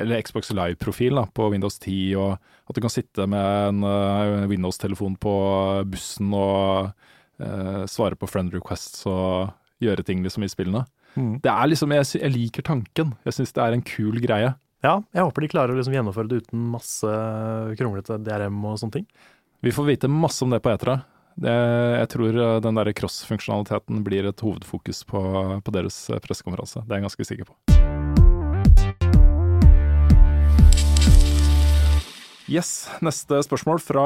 S2: eller Xbox Live-profil på Windows 10, og at du kan sitte med en eh, Windows-telefon på bussen og eh, svare på friend requests og gjøre ting liksom i spillene. Det er liksom, Jeg, jeg liker tanken. Jeg syns det er en kul greie.
S1: Ja, jeg håper de klarer å liksom gjennomføre det uten masse kronglete DRM og sånne ting.
S2: Vi får vite masse om det på Etra. Det, jeg tror eh, den der cross-funksjonaliteten blir et hovedfokus på, på deres eh, pressekonferanse. Det er jeg ganske sikker på. Yes, neste spørsmål fra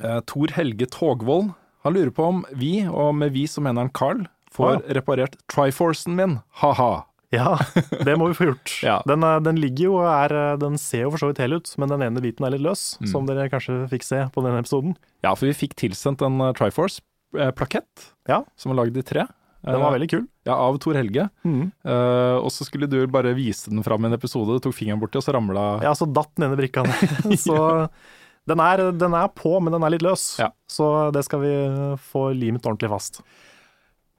S2: eh, Tor Helge Togvold. Han lurer på om vi, og med vi så mener han Carl, får
S1: Ah.
S2: reparert Triforcen min. Ha-ha.
S1: Ja, det må vi få gjort.
S2: Ja.
S1: Den, eh, den ligger jo og er eh, Den ser jo for så vidt hel ut, men den ene biten er litt løs,
S2: Mm.
S1: som dere kanskje fikk se på denne episoden.
S2: Ja, for vi fikk tilsendt en eh, Triforce-plakett
S1: Ja.
S2: som var lagd i tre.
S1: Den var veldig kul.
S2: Ja, av Tor Helge.
S1: Mm.
S2: Uh, og så skulle du bare vise den fram i en episode, du tok fingeren borti, og så ramla
S1: Ja, så datt den ene brikka ned. Så den er, den er på, men den er litt løs.
S2: Ja.
S1: Så det skal vi få limt ordentlig fast.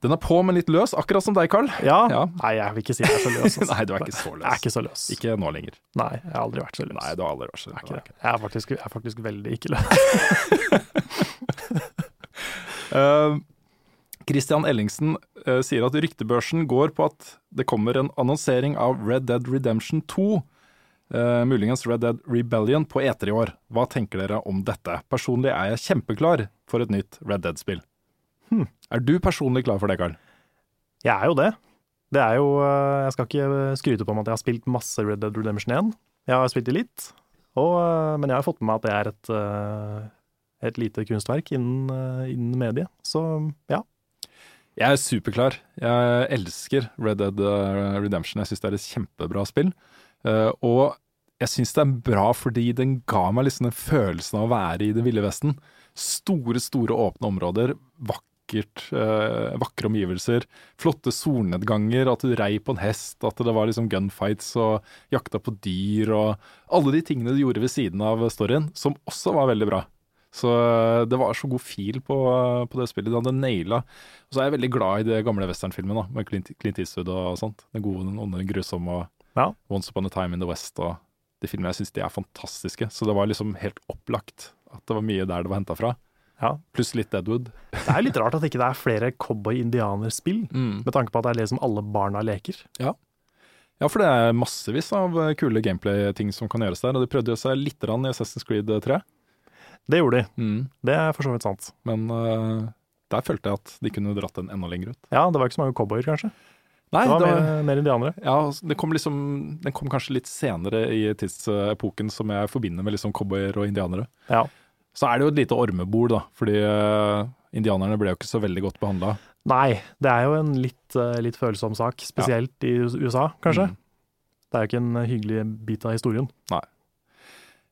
S2: Den er på, men litt løs, akkurat som deg, Carl.
S1: Ja.
S2: Ja.
S1: Nei, jeg vil ikke si jeg er så løs. altså.
S2: Nei, du er ikke så løs.
S1: Jeg er ikke så løs.
S2: Ikke nå lenger.
S1: Nei, jeg har aldri vært så løs.
S2: Nei, du har aldri vært så
S1: Jeg er. Jeg er faktisk, jeg er faktisk veldig ikke løs.
S2: Eh, Christian Ellingsen uh, sier at ryktebørsen går på at det kommer en annonsering av Red Dead Redemption 2. Uh, muligens Red Dead Rebellion på eter i år. Hva tenker dere om dette? Personlig er jeg kjempeklar for et nytt Red Dead-spill.
S1: Hmm.
S2: Er du personlig klar for det, Carl?
S1: Jeg er jo det. Det er jo eh, Jeg skal ikke skryte på meg at jeg har spilt masse Red Dead Redemption 1. Jeg har spilt det litt, og, eh, men jeg har fått med meg at det er et, eh, et lite kunstverk innen, eh, innen mediet. Så ja.
S2: Jeg er superklar. Jeg elsker Red Dead eh, Redemption. Jeg syns det er et kjempebra spill. Eh, og jeg syns det er bra fordi den ga meg liksom den følelsen av å være i Det ville vesten. Store, store åpne områder. Vakkert, eh, vakre omgivelser. Flotte solnedganger. At du rei på en hest. At det var liksom gunfights og jakta på dyr. Og alle de tingene du gjorde ved siden av storyen, som også var veldig bra. Så eh, det var så god feel på, på det spillet. Det hadde naila og så er jeg veldig glad i de gamle westernfilmene, med Clint, Clint Eastwood og sånt. Den gode, den onde, den grusomme og
S1: Ja.
S2: Once Upon a Time in the West og de filmene. Jeg syns de er fantastiske. Så det var liksom helt opplagt at det var mye der det var henta fra.
S1: Ja.
S2: Pluss litt Deadwood.
S1: Det er litt rart at ikke det er flere cowboy-indianerspill, med tanke på at det er det som alle barna leker.
S2: Ja, ja for det er massevis av eh, kule gameplay-ting som kan gjøres der. Og de prøvde jo seg litt rann i Assassin's Creed 3.
S1: Det gjorde de.
S2: Mm.
S1: Det er for så vidt sant.
S2: Men uh, der følte jeg at de kunne dratt den enda lenger ut.
S1: Ja, det var ikke så mange cowboyer, kanskje.
S2: Nei,
S1: Det var
S2: det var-
S1: mer, mer indianere.
S2: Ja, altså, det kom liksom Den kom kanskje litt senere i tidsepoken som jeg forbinder med liksom cowboyer og indianere.
S1: Ja.
S2: Så er det jo et lite ormebol, da, fordi eh, indianerne ble jo ikke så veldig godt behandla.
S1: Nei, det er jo en litt, eh, litt følsom sak, spesielt i USA, kanskje.
S2: Mm.
S1: Det er jo ikke en hyggelig bit av historien. Nei.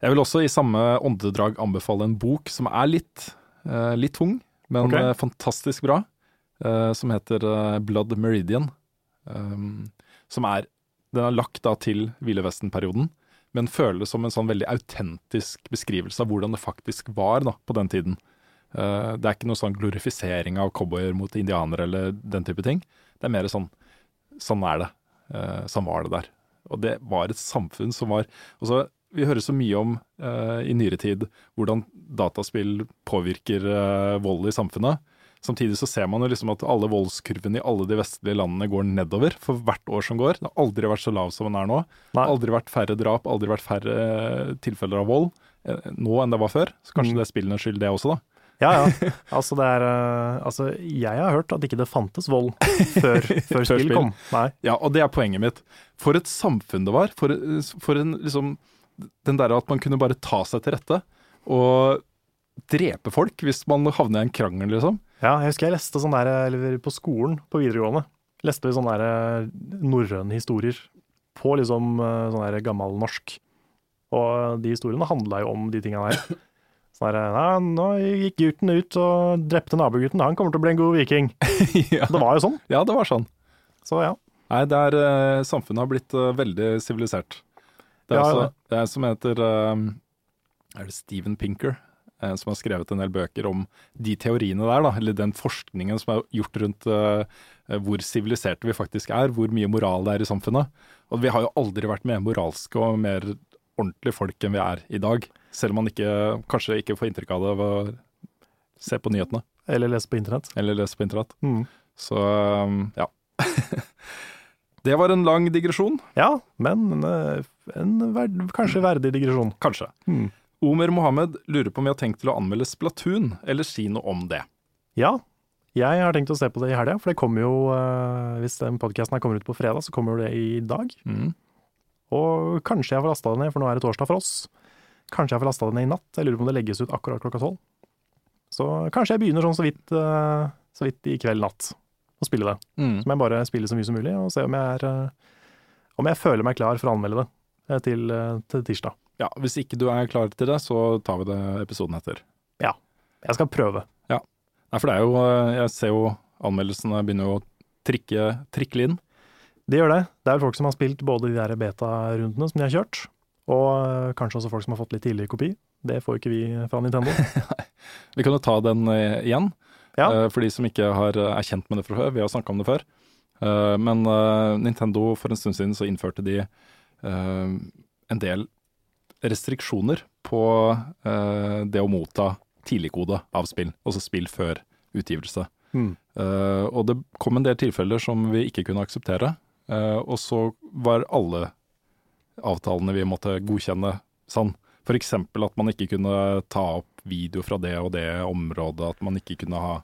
S2: Jeg vil også i samme åndedrag anbefale en bok som er litt, eh, litt tung, men
S1: Ok.
S2: eh, fantastisk bra, eh, som heter eh, Blood Meridian. Um, som er Den er lagt da til Ville Vesten-perioden, men føles som en sånn veldig autentisk beskrivelse av hvordan det faktisk var da, på den tiden. Uh, det er ikke noe sånn glorifisering av cowboyer mot indianere eller den type ting. Det er mer sånn Sånn er det. Uh, sånn var det der. Og det var et samfunn som var også, Vi hører så mye om uh, i nyere tid hvordan dataspill påvirker vold i samfunnet. Samtidig så ser man jo liksom at alle voldskurvene i alle de vestlige landene går nedover for hvert år som går. Det har aldri vært så lav som den er nå.
S1: Nei.
S2: aldri vært færre drap, aldri vært færre eh, tilfeller av vold eh, nå enn det var før. Så kanskje
S1: Mm.
S2: det er spillenes skyld, det også, da.
S1: Ja, ja. Altså, det er eh, Altså, jeg har hørt at ikke det fantes vold før, før spill. kom. Nei.
S2: Ja, og det er poenget mitt. For et samfunn det var. For, for en liksom Den derre at man kunne bare ta seg til rette og drepe folk hvis man havner i en krangel, liksom.
S1: Ja, jeg husker jeg leste sånn der, eller på skolen på videregående, leste vi sånne der norrøne historier på liksom eh, sånn der gammel norsk. Og de historiene handla jo om de tinga der. Sånn der, ja, nå gikk gutten ut og drepte nabogutten, han kommer til å bli en god viking.
S2: ja.
S1: Det var jo sånn.
S2: ja, det var sånn.
S1: Så ja.
S2: Nei, det er, eh, samfunnet har blitt eh, veldig sivilisert. Det er
S1: Ja,
S2: også det er som heter eh, Er det Steven Pinker? Eh, Som har skrevet en del bøker om de teoriene der, da, eller den forskningen som er gjort rundt eh, hvor siviliserte vi faktisk er, hvor mye moral det er i samfunnet. Og vi har jo aldri vært mer moralske og mer ordentlige folk enn vi er i dag. Selv om man ikke, kanskje ikke får inntrykk av det av å se på nyhetene
S1: Eller lese på internett.
S2: eller lese på internett.
S1: Mm.
S2: Så um, ja. det var en lang digresjon.
S1: Ja, men en, en verd, kanskje verdig digresjon.
S2: Kanskje.
S1: Mm.
S2: Omer Mohammed lurer på om vi har tenkt til å anmelde Splatoon, eller si noe om det.
S1: Ja, jeg har tenkt å se på det i helga, for det kommer jo eh, Hvis den podkasten kommer ut på fredag, så kommer det i dag.
S2: Mm.
S1: Og kanskje jeg får lasta det ned, for nå er det torsdag for oss. Kanskje jeg får lasta det ned i natt. Jeg lurer på om det legges ut akkurat klokka tolv. Så kanskje jeg begynner sånn så vidt, eh, så vidt i kveld natt å spille det.
S2: Mm.
S1: Så må jeg bare spille så mye som mulig, og se om jeg er eh, Om jeg føler meg klar for å anmelde det til, til tirsdag.
S2: Ja, Hvis ikke du er klar til det, så tar vi det episoden etter. Ja.
S1: Jeg skal prøve.
S2: Nei, for det er jo uh, Jeg ser jo anmeldelsene begynner å trikke, trikle inn.
S1: Det gjør det. Det er folk som har spilt både de der beta-rundene som de har kjørt, og eh, kanskje også folk som har fått litt tidligere kopi. Det får ikke vi fra Nintendo.
S2: Vi kan jo ta den uh, igjen,
S1: Ja.
S2: for de som ikke har, er kjent med det fra før. Vi har snakka om det før. Men Nintendo for en stund siden så innførte de en del restriksjoner på uh, det å motta tidligkode av spill, altså spill før utgivelse.
S1: Mm.
S2: Uh, og det kom en del tilfeller som vi ikke kunne akseptere. Uh, og så var alle avtalene vi måtte godkjenne sann. Eksempel at man ikke kunne ta opp video fra det og det området, at man ikke kunne ha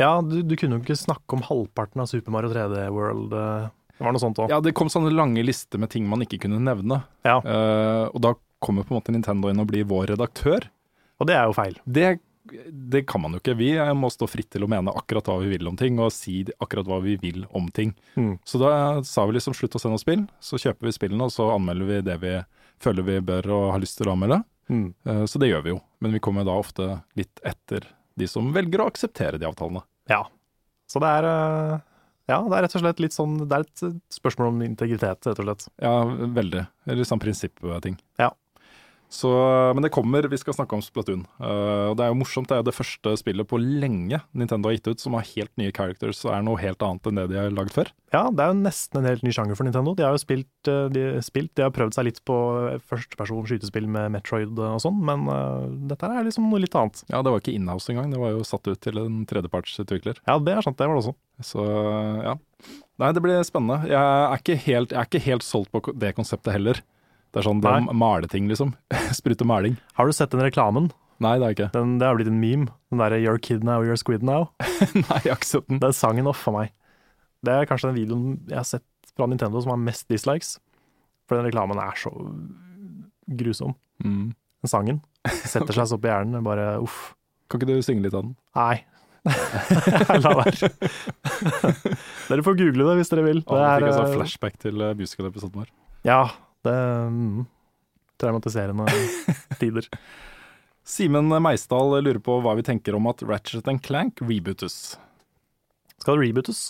S1: Ja, du, du kunne jo ikke snakke om halvparten av Super Mario 3D World. eh, Det var noe sånt òg.
S2: Ja, det kom sånne lange lister med ting man ikke kunne nevne.
S1: Ja.
S2: Uh, og da kommer på en måte Nintendo inn og blir vår redaktør.
S1: Og det er jo feil.
S2: Det, det kan man jo ikke. Vi må stå fritt til å mene akkurat hva vi vil om ting, og si akkurat hva vi vil om ting.
S1: Mm.
S2: Så da sa vi liksom slutt å sende oss spill, så kjøper vi spillene, og så anmelder vi det vi føler vi bør og har lyst til å anmelde.
S1: Mm.
S2: Eh, Så det gjør vi jo, men vi kommer da ofte litt etter de som velger å akseptere de avtalene.
S1: Ja. Så det er eh, Ja, det er rett og slett litt sånn Det er et spørsmål om integritet, rett og slett.
S2: Ja, veldig. Eller sånn prinsippting.
S1: Ja.
S2: Så, men det kommer, vi skal snakke om Splatoon. Uh, det er jo morsomt, det er det første spillet på lenge Nintendo har gitt ut som har helt nye characters og er noe helt annet enn det de har lagd før.
S1: Ja, det er jo nesten en helt ny sjanger for Nintendo. De har jo spilt, eh, de, spilt, de har prøvd seg litt på førsteperson skytespill med Metroid og sånn, men uh, dette er liksom noe litt annet.
S2: Ja, det var ikke inhouse engang, det var jo satt ut til en tredjepartsutvikler.
S1: Ja, det er sant, det var det også.
S2: Så ja. Nei, det blir spennende. Jeg er ikke helt, jeg er ikke helt solgt på det konseptet heller. Det er sånn de
S1: Nei.
S2: å ting, liksom. Sprute maling.
S1: Har du sett den reklamen?
S2: Nei, det har jeg ikke.
S1: Den, det har blitt en meme. Den derre 'You're kid now, you're squid now'.
S2: Nei, jeg har ikke sett den.
S1: Den sangen off av meg. Det er kanskje den videoen jeg har sett fra Nintendo som har mest dislikes. For den reklamen er så grusom.
S2: Mm.
S1: Den sangen setter seg så opp i hjernen. er Bare uff.
S2: Kan ikke du synge litt av den?
S1: Nei. La være. dere får google det hvis dere vil.
S2: Nå fikk jeg
S1: eh,
S2: sånn flashback til uh, musical-episoden vår.
S1: Ja, det mm, Traumatiserende tider.
S2: Simen Meisdal lurer på hva vi tenker om at Ratchet Clank rebootes.
S1: Skal det rebootes?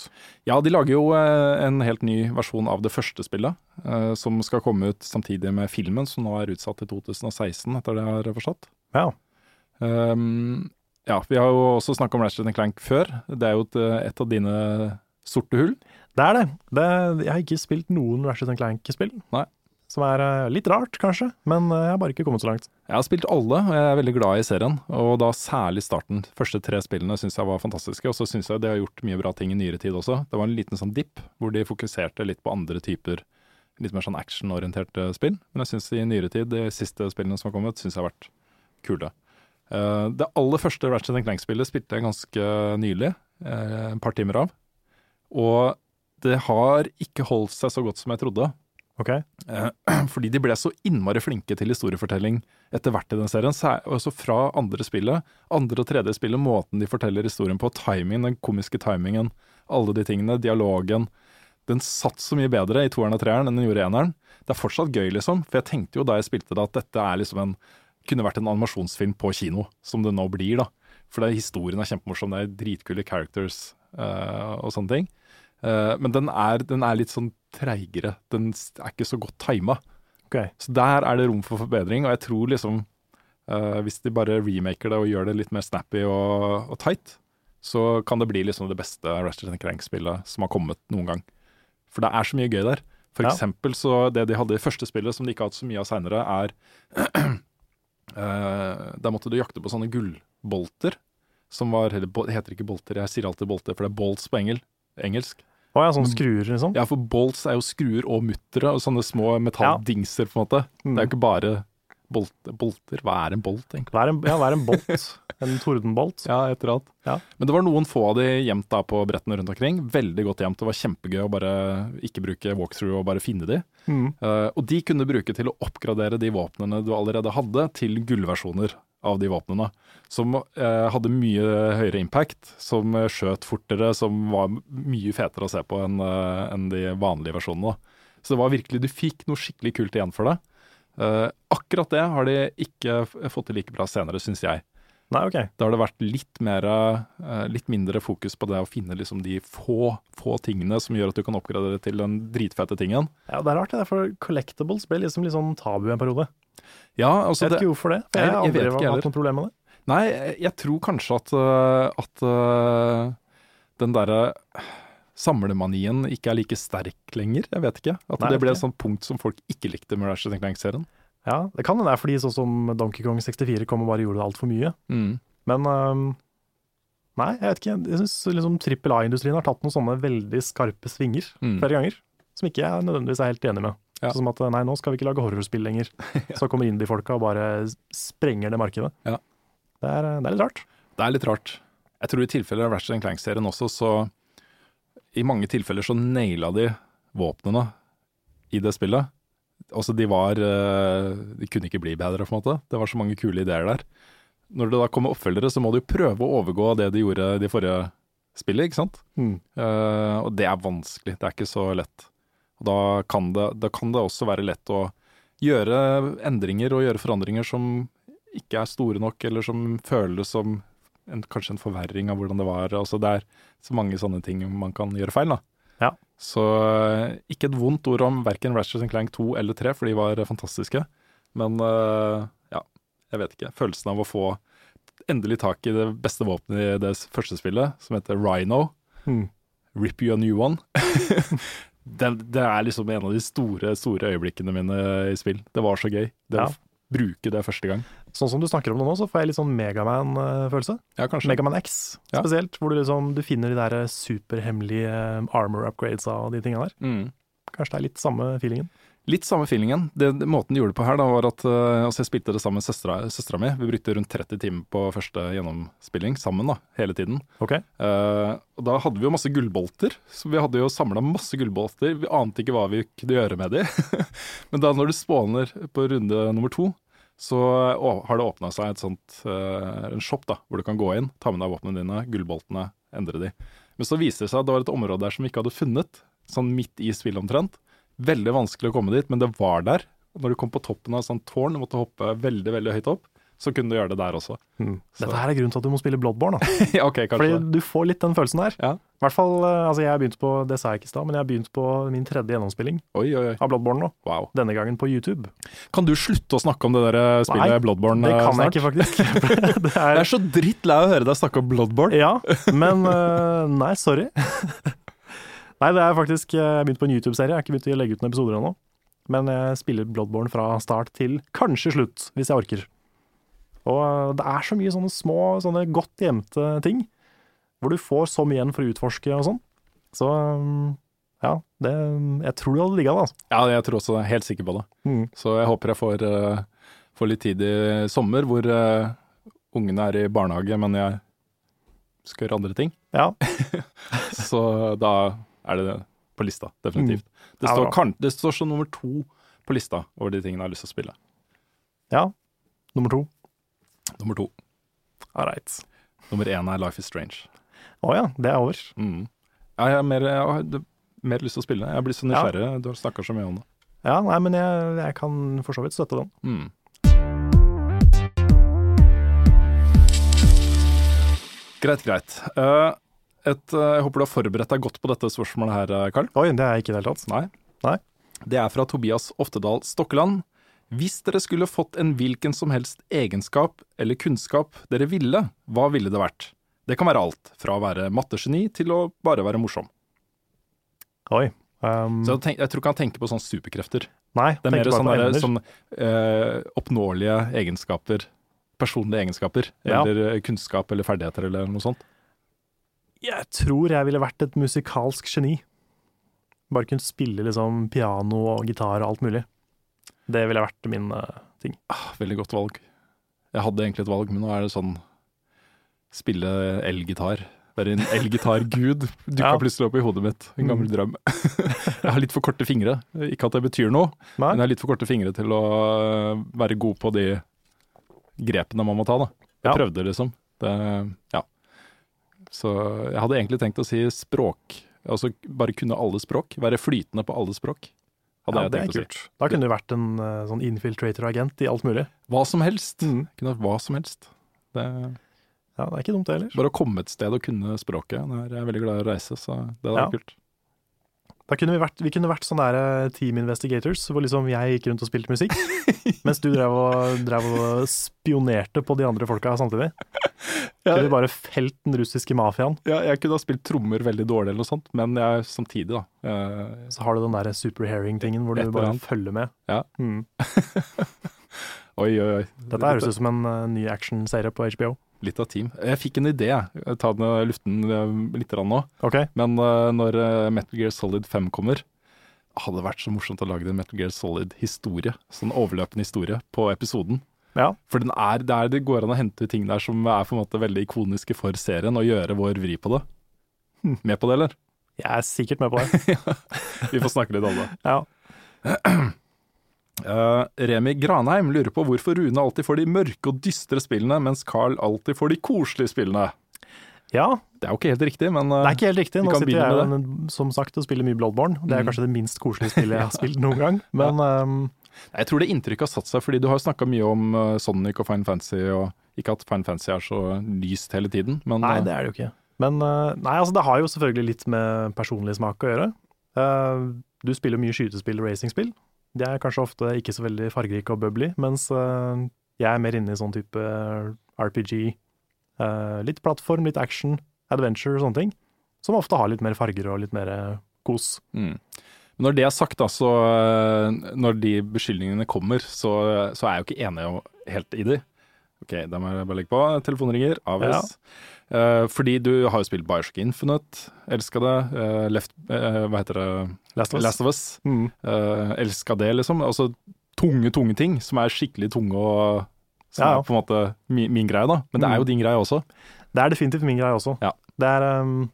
S2: Ja, de lager jo eh, en helt ny versjon av det første spillet, eh, som skal komme ut samtidig med filmen, som nå er utsatt til 2016, etter det jeg har forstått.
S1: Ja.
S2: Um, ja, vi har jo også snakket om Ratchet Clank før. Det er jo et, et av dine sorte hull.
S1: Det er det. det. Jeg har ikke spilt noen Ratchet Clank-spill.
S2: Nei.
S1: Som er eh, litt rart, kanskje, men eh, jeg har bare ikke kommet så langt.
S2: Jeg har spilt alle, og jeg er veldig glad i serien. Og da særlig starten. De første tre spillene syns jeg var fantastiske. Og så syns jeg de har gjort mye bra ting i nyere tid også. Det var en liten sånn dipp hvor de fokuserte litt på andre typer litt mer sånn actionorienterte spill. Men jeg syns i nyere tid, de siste spillene som har kommet, syns jeg har vært kule. Eh, det aller første Ratchet Clank-spillet spilte jeg ganske nylig, et par timer av. Og det har ikke holdt seg så godt som jeg trodde.
S1: Ok?
S2: Eh, fordi de ble så innmari flinke til historiefortelling etter hvert i den serien. Også fra andre spillet, andre og tredje spillet, måten de forteller historien på, timingen, den komiske timingen, alle de tingene, dialogen. Den satt så mye bedre i toeren og treeren enn den gjorde i eneren. Det er fortsatt gøy, liksom. For jeg tenkte jo da jeg spilte det at dette er liksom en kunne vært en animasjonsfilm på kino, som det nå blir, da. For det, historien er kjempemorsom, det er dritkule characters uh, og sånne ting. Eh, men den er, den er litt sånn treigere. Den er ikke så godt tima.
S1: Okay.
S2: Så der er det rom for forbedring, og jeg tror liksom uh, Hvis de bare remaker det og gjør det litt mer snappy og, og tight, så kan det bli liksom det beste Ratchet Crank-spillet som har kommet noen gang. For det er så mye gøy der. For
S1: Ja.
S2: eksempel så det de hadde i første spillet, som de ikke har hatt så mye av seinere, er uh, Der måtte du jakte på sånne gullbolter. Som var eller, Det heter ikke bolter, jeg sier alltid bolter, for det er bolts på engel, engelsk.
S1: Å ja, sånn skruer, liksom?
S2: Ja, for bolts er jo skruer og muttere og sånne små metalldingser, på en måte.
S1: Mm.
S2: Det er jo ikke bare bolt, bolter. Hva er en bolt, egentlig?
S1: Hva en, ja, hva er en bolt? En tordenbolt?
S2: Ja, et eller annet.
S1: Ja.
S2: Men det var noen få av de gjemt da på brettene rundt omkring. Veldig godt gjemt. Det var kjempegøy å bare ikke bruke walkthrough og bare finne de.
S1: Mm.
S2: Uh, og de kunne bruke til å oppgradere de våpnene du allerede hadde, til gullversjoner av de våpnene. Som eh, hadde mye høyere impact, som eh, skjøt fortere, som var mye fetere å se på enn en de vanlige versjonene. Så det var virkelig, du fikk noe skikkelig kult igjen for det. Eh, akkurat det har de ikke fått til like bra senere, syns jeg.
S1: Nei, ok.
S2: Da har det vært litt, mer, eh, litt mindre fokus på det å finne liksom de få, få tingene som gjør at du kan oppgradere til den dritfete tingen.
S1: Ja, Det er rart, det for collectibles ble liksom litt sånn tabu en periode.
S2: Ja, altså
S1: Jeg vet
S2: det,
S1: ikke hvorfor det. For
S2: Jeg-
S1: jeg
S2: jeg
S1: aldri
S2: vet ikke
S1: hatt noe problem med det.
S2: Nei, jeg tror kanskje at, øh, at øh, den derre samlemanien ikke er like sterk lenger. Jeg vet ikke. At
S1: Nei,
S2: det ble et sånt punkt som folk ikke likte med Ratchet Clank-serien.
S1: Ja, Det kan hende det er fordi sånn som Donkey Kong 64 kom og bare gjorde det altfor mye.
S2: Mm.
S1: Men um, nei, jeg vet ikke. Jeg syns liksom trippel A-industrien har tatt noen sånne veldig skarpe svinger
S2: Mm.
S1: flere ganger. Som ikke jeg nødvendigvis er helt enig med.
S2: Ja.
S1: Sånn som at nei, nå skal vi ikke lage horrorspill lenger. Så kommer indie-folka og bare sprenger det markedet.
S2: Ja.
S1: Det, er, det er litt rart.
S2: Det er litt rart. Jeg tror i tilfeller av Ratchet Clank-serien også, så I mange tilfeller så naila de våpnene i det spillet. Altså, de var øh, De kunne ikke bli bedre, på en måte. Det var så mange kule ideer der. Når det da kommer oppfølgere, så må du prøve å overgå det de gjorde de forrige spillet, ikke sant?
S1: Mm.
S2: Uh, og det er vanskelig, det er ikke så lett. Og da kan, det, da kan det også være lett å gjøre endringer og gjøre forandringer som ikke er store nok, eller som føles som en, kanskje en forverring av hvordan det var. Altså det er så mange sånne ting man kan gjøre feil, da.
S1: Ja.
S2: Så eh, ikke et vondt ord om verken Ratchet Clank 2 eller 3, for de var fantastiske. Men eh, ja, jeg vet ikke. Følelsen av å få endelig tak i det beste våpenet i det første spillet, som heter Rhino.
S1: Mm.
S2: Rip you a new one. det, det er liksom en av de store store øyeblikkene mine i spill. Det var så gøy. Det
S1: Ja.
S2: Bruke det første gang.
S1: Sånn som du snakker om det nå, så får jeg litt sånn Megaman-følelse.
S2: Ja, kanskje.
S1: Megaman X
S2: Ja.
S1: spesielt, hvor du liksom du finner de der superhemmelige armor upgrades av de tingene der.
S2: Mm.
S1: Kanskje det er litt samme feelingen.
S2: Litt samme feelingen. Det, det, måten de gjorde det på her, da, var at eh, altså jeg spilte det sammen med søstera, mi. Vi brukte rundt 30 timer på første gjennomspilling sammen, da, hele tiden.
S1: Ok?
S2: Uh, og da hadde vi jo masse gullbolter, så vi hadde jo samla masse gullbolter. Vi ante ikke hva vi kunne gjøre med de. Men da når du spåner på runde nummer to, så har det åpna seg sånt, eh, en shop da, hvor du kan gå inn, ta med deg våpnene dine, gullboltene, endre de. Men så viser det seg at det var et område der som vi ikke hadde funnet, sånn midt i spillet omtrent. Veldig vanskelig å komme dit, men det var der. Når du kom på toppen av et sånt tårn måtte hoppe veldig veldig høyt opp, så kunne du gjøre det der også.
S1: Mm. Dette her er grunnen til at du må spille Bloodborne. Da.
S2: ja, ok,
S1: Fordi du får litt den følelsen der.
S2: Ja.
S1: I hvert fall, eh, altså jeg har begynt på, det sa jeg ikke i stad, men jeg har begynt på min tredje gjennomspilling
S2: Oi, oi, oi.
S1: av Bloodborne nå.
S2: Wow.
S1: Denne gangen på YouTube.
S2: Kan du slutte å snakke om det der eh, spillet
S1: Nei,
S2: Bloodborne
S1: Det
S2: kan
S1: kan jeg ikke, faktisk. det
S2: Jeg
S1: er,
S2: er så drittlei av å høre deg snakke om Bloodborne.
S1: ja, men eh, nei, sorry. Nei, det er faktisk Jeg har begynt på en YouTube-serie. Jeg har ikke begynt å legge ut noen episoder ennå. Men jeg spiller Bloodborne fra start til kanskje slutt, hvis jeg orker. Og eh, det er så mye sånne små, sånne godt gjemte ting, hvor du får så mye igjen for å utforske og sånn. Så um, ja, det Jeg tror det hadde digga det, altså.
S2: Ja, jeg tror også det. Helt sikker på det.
S1: Mm.
S2: Så jeg håper jeg får, uh, får litt tid i sommer hvor uh, ungene er i barnehage, men jeg skal gjøre andre ting.
S1: Ja.
S2: Så da er det på lista, definitivt. Det, står, ja, det står som nummer to på lista over de tingene jeg har lyst til å spille.
S1: ja. Nummer to.
S2: Nummer to.
S1: All right.
S2: Nummer én er Life is Strange.
S1: Å ja, det er over.
S2: Mm. Ja, jeg har mer, jeg har mer lyst til å spille. Jeg blir så nysgjerrig. Du har snakka så mye om det.
S1: Ja, nei, men jeg, jeg kan for så vidt støtte den.
S2: Mm. Greit, greit. Eh, et, eh, jeg håper du har forberedt deg godt på dette spørsmålet her, eh, Karl.
S1: Oi, det er jeg ikke i det hele tatt.
S2: Nei.
S1: Nei.
S2: Det er fra Tobias Oftedal Stokkeland. Hvis dere skulle fått en hvilken som helst egenskap eller kunnskap dere ville, hva ville det vært? Det kan være alt, fra å være mattegeni til å bare være morsom.
S1: Oi. Um,
S2: Så jeg, tenk, jeg tror ikke han tenker på sånne superkrefter.
S1: nei,
S2: Det er mer sånne, sånn eh, oppnåelige egenskaper. Personlige egenskaper.
S1: Ja.
S2: Eller eh, kunnskap eller ferdigheter eller noe sånt.
S1: Jeg tror jeg ville vært et musikalsk geni. Bare kunne spille liksom piano og gitar og alt mulig. Det ville vært min uh, ting.
S2: Ah, veldig godt valg. Jeg hadde egentlig et valg, men nå er det sånn Spille elgitar. Være en elgitargud dukka
S1: Ja.
S2: plutselig opp i hodet mitt. En gammel drøm. jeg har litt for korte fingre. Ikke at det betyr noe,
S1: Nei?
S2: men jeg har litt for korte fingre til å øh, være god på de grepene man må ta. da. Jeg
S1: Ja.
S2: prøvde, liksom. Det, ja. Så jeg hadde egentlig tenkt å si språk. Altså bare kunne alle språk. Være flytende på alle språk. Hadde
S1: Ja,
S2: jeg
S1: det
S2: tenkt å si.
S1: kult. Da kunne du vært en uh, sånn infiltrator-agent i alt mulig.
S2: Hva som helst.
S1: Mm.
S2: Kunne vært hva som helst. Det,
S1: Ja, det er ikke dumt det heller.
S2: bare å komme et sted og kunne språket. Jeg er veldig glad i å reise, så det hadde
S1: Ja.
S2: vært kult.
S1: Da kunne vi vært, vi kunne vært sånne der eh, team investigators, hvor liksom jeg gikk rundt og spilte musikk, mens du drev og, drev og spionerte på de andre folka samtidig.
S2: Ja.
S1: Vi bare felt den russiske mafiaen.
S2: Ja, jeg kunne ha spilt trommer veldig dårlig eller noe sånt, men jeg samtidig, da. eh,
S1: Så har du den der super hearing-tingen hvor du bare følger med.
S2: Ja.
S1: Mm.
S2: oi, oi, oi.
S1: Dette høres ut som en uh, ny actionserie på HBO.
S2: Litt av team. Jeg fikk en idé, jeg tar den luften eh, litt nå.
S1: Okay.
S2: Men eh, når eh, Metal Gear Solid 5 kommer, hadde det vært så morsomt å lage en Metal Gear Solid-historie. Sånn overløpende historie på episoden.
S1: ja.
S2: For den er, det, er, det går an å hente ting der som er på en måte veldig ikoniske for serien, og gjøre vår vri på det.
S1: Hm.
S2: Med på det, eller?
S1: Jeg er sikkert med på det.
S2: Vi får snakke litt om det.
S1: Ja.
S2: Eh, Remi Granheim lurer på hvorfor Rune alltid får de mørke og dystre spillene, mens Carl alltid får de koselige spillene.
S1: ja,
S2: Det er jo ikke helt riktig, men
S1: det
S2: eh,
S1: er ikke helt riktig. Nå sitter jeg jo, som sagt og spiller mye Bloodborne. Det er
S2: Mm.
S1: kanskje det minst koselige spillet jeg har spilt noen gang. Men um...
S2: jeg tror det inntrykket har satt seg, fordi du har snakka mye om eh, Sonic og Fine Fantasy, og ikke at Fine Fantasy er så lyst hele tiden, men
S1: Nei,
S2: eh,
S1: det er det jo ikke. Men eh, nei, altså det har jo selvfølgelig litt med personlig smak å gjøre. Eh, du spiller mye skytespill og racingspill. De er kanskje ofte ikke så veldig fargerike og bubbly, mens eh, jeg er mer inne i sånn type RPG. eh, litt plattform, litt action, adventure og sånne ting. Som ofte har litt mer farger og litt mer eh, kos.
S2: Mm. Men Når det er sagt, da, så eh, når de beskyldningene kommer, så, så er jeg jo ikke enig helt i de. Ok, da må jeg bare legge på. Telefonringer. ringer. Avvis. Eh, fordi du har jo spilt Bioshock Infinite, elska det. Uh, Left uh, Hva heter det?
S1: Last of Us.
S2: Last of Us.
S1: Mm.
S2: Uh, elska det, liksom. Altså tunge, tunge ting som er skikkelig tunge og Som
S1: Ja, ja.
S2: er på en måte min, min greie, da. Men det er jo
S1: Mm.
S2: din greie også.
S1: Det er definitivt min greie også.
S2: Ja.
S1: Det er um,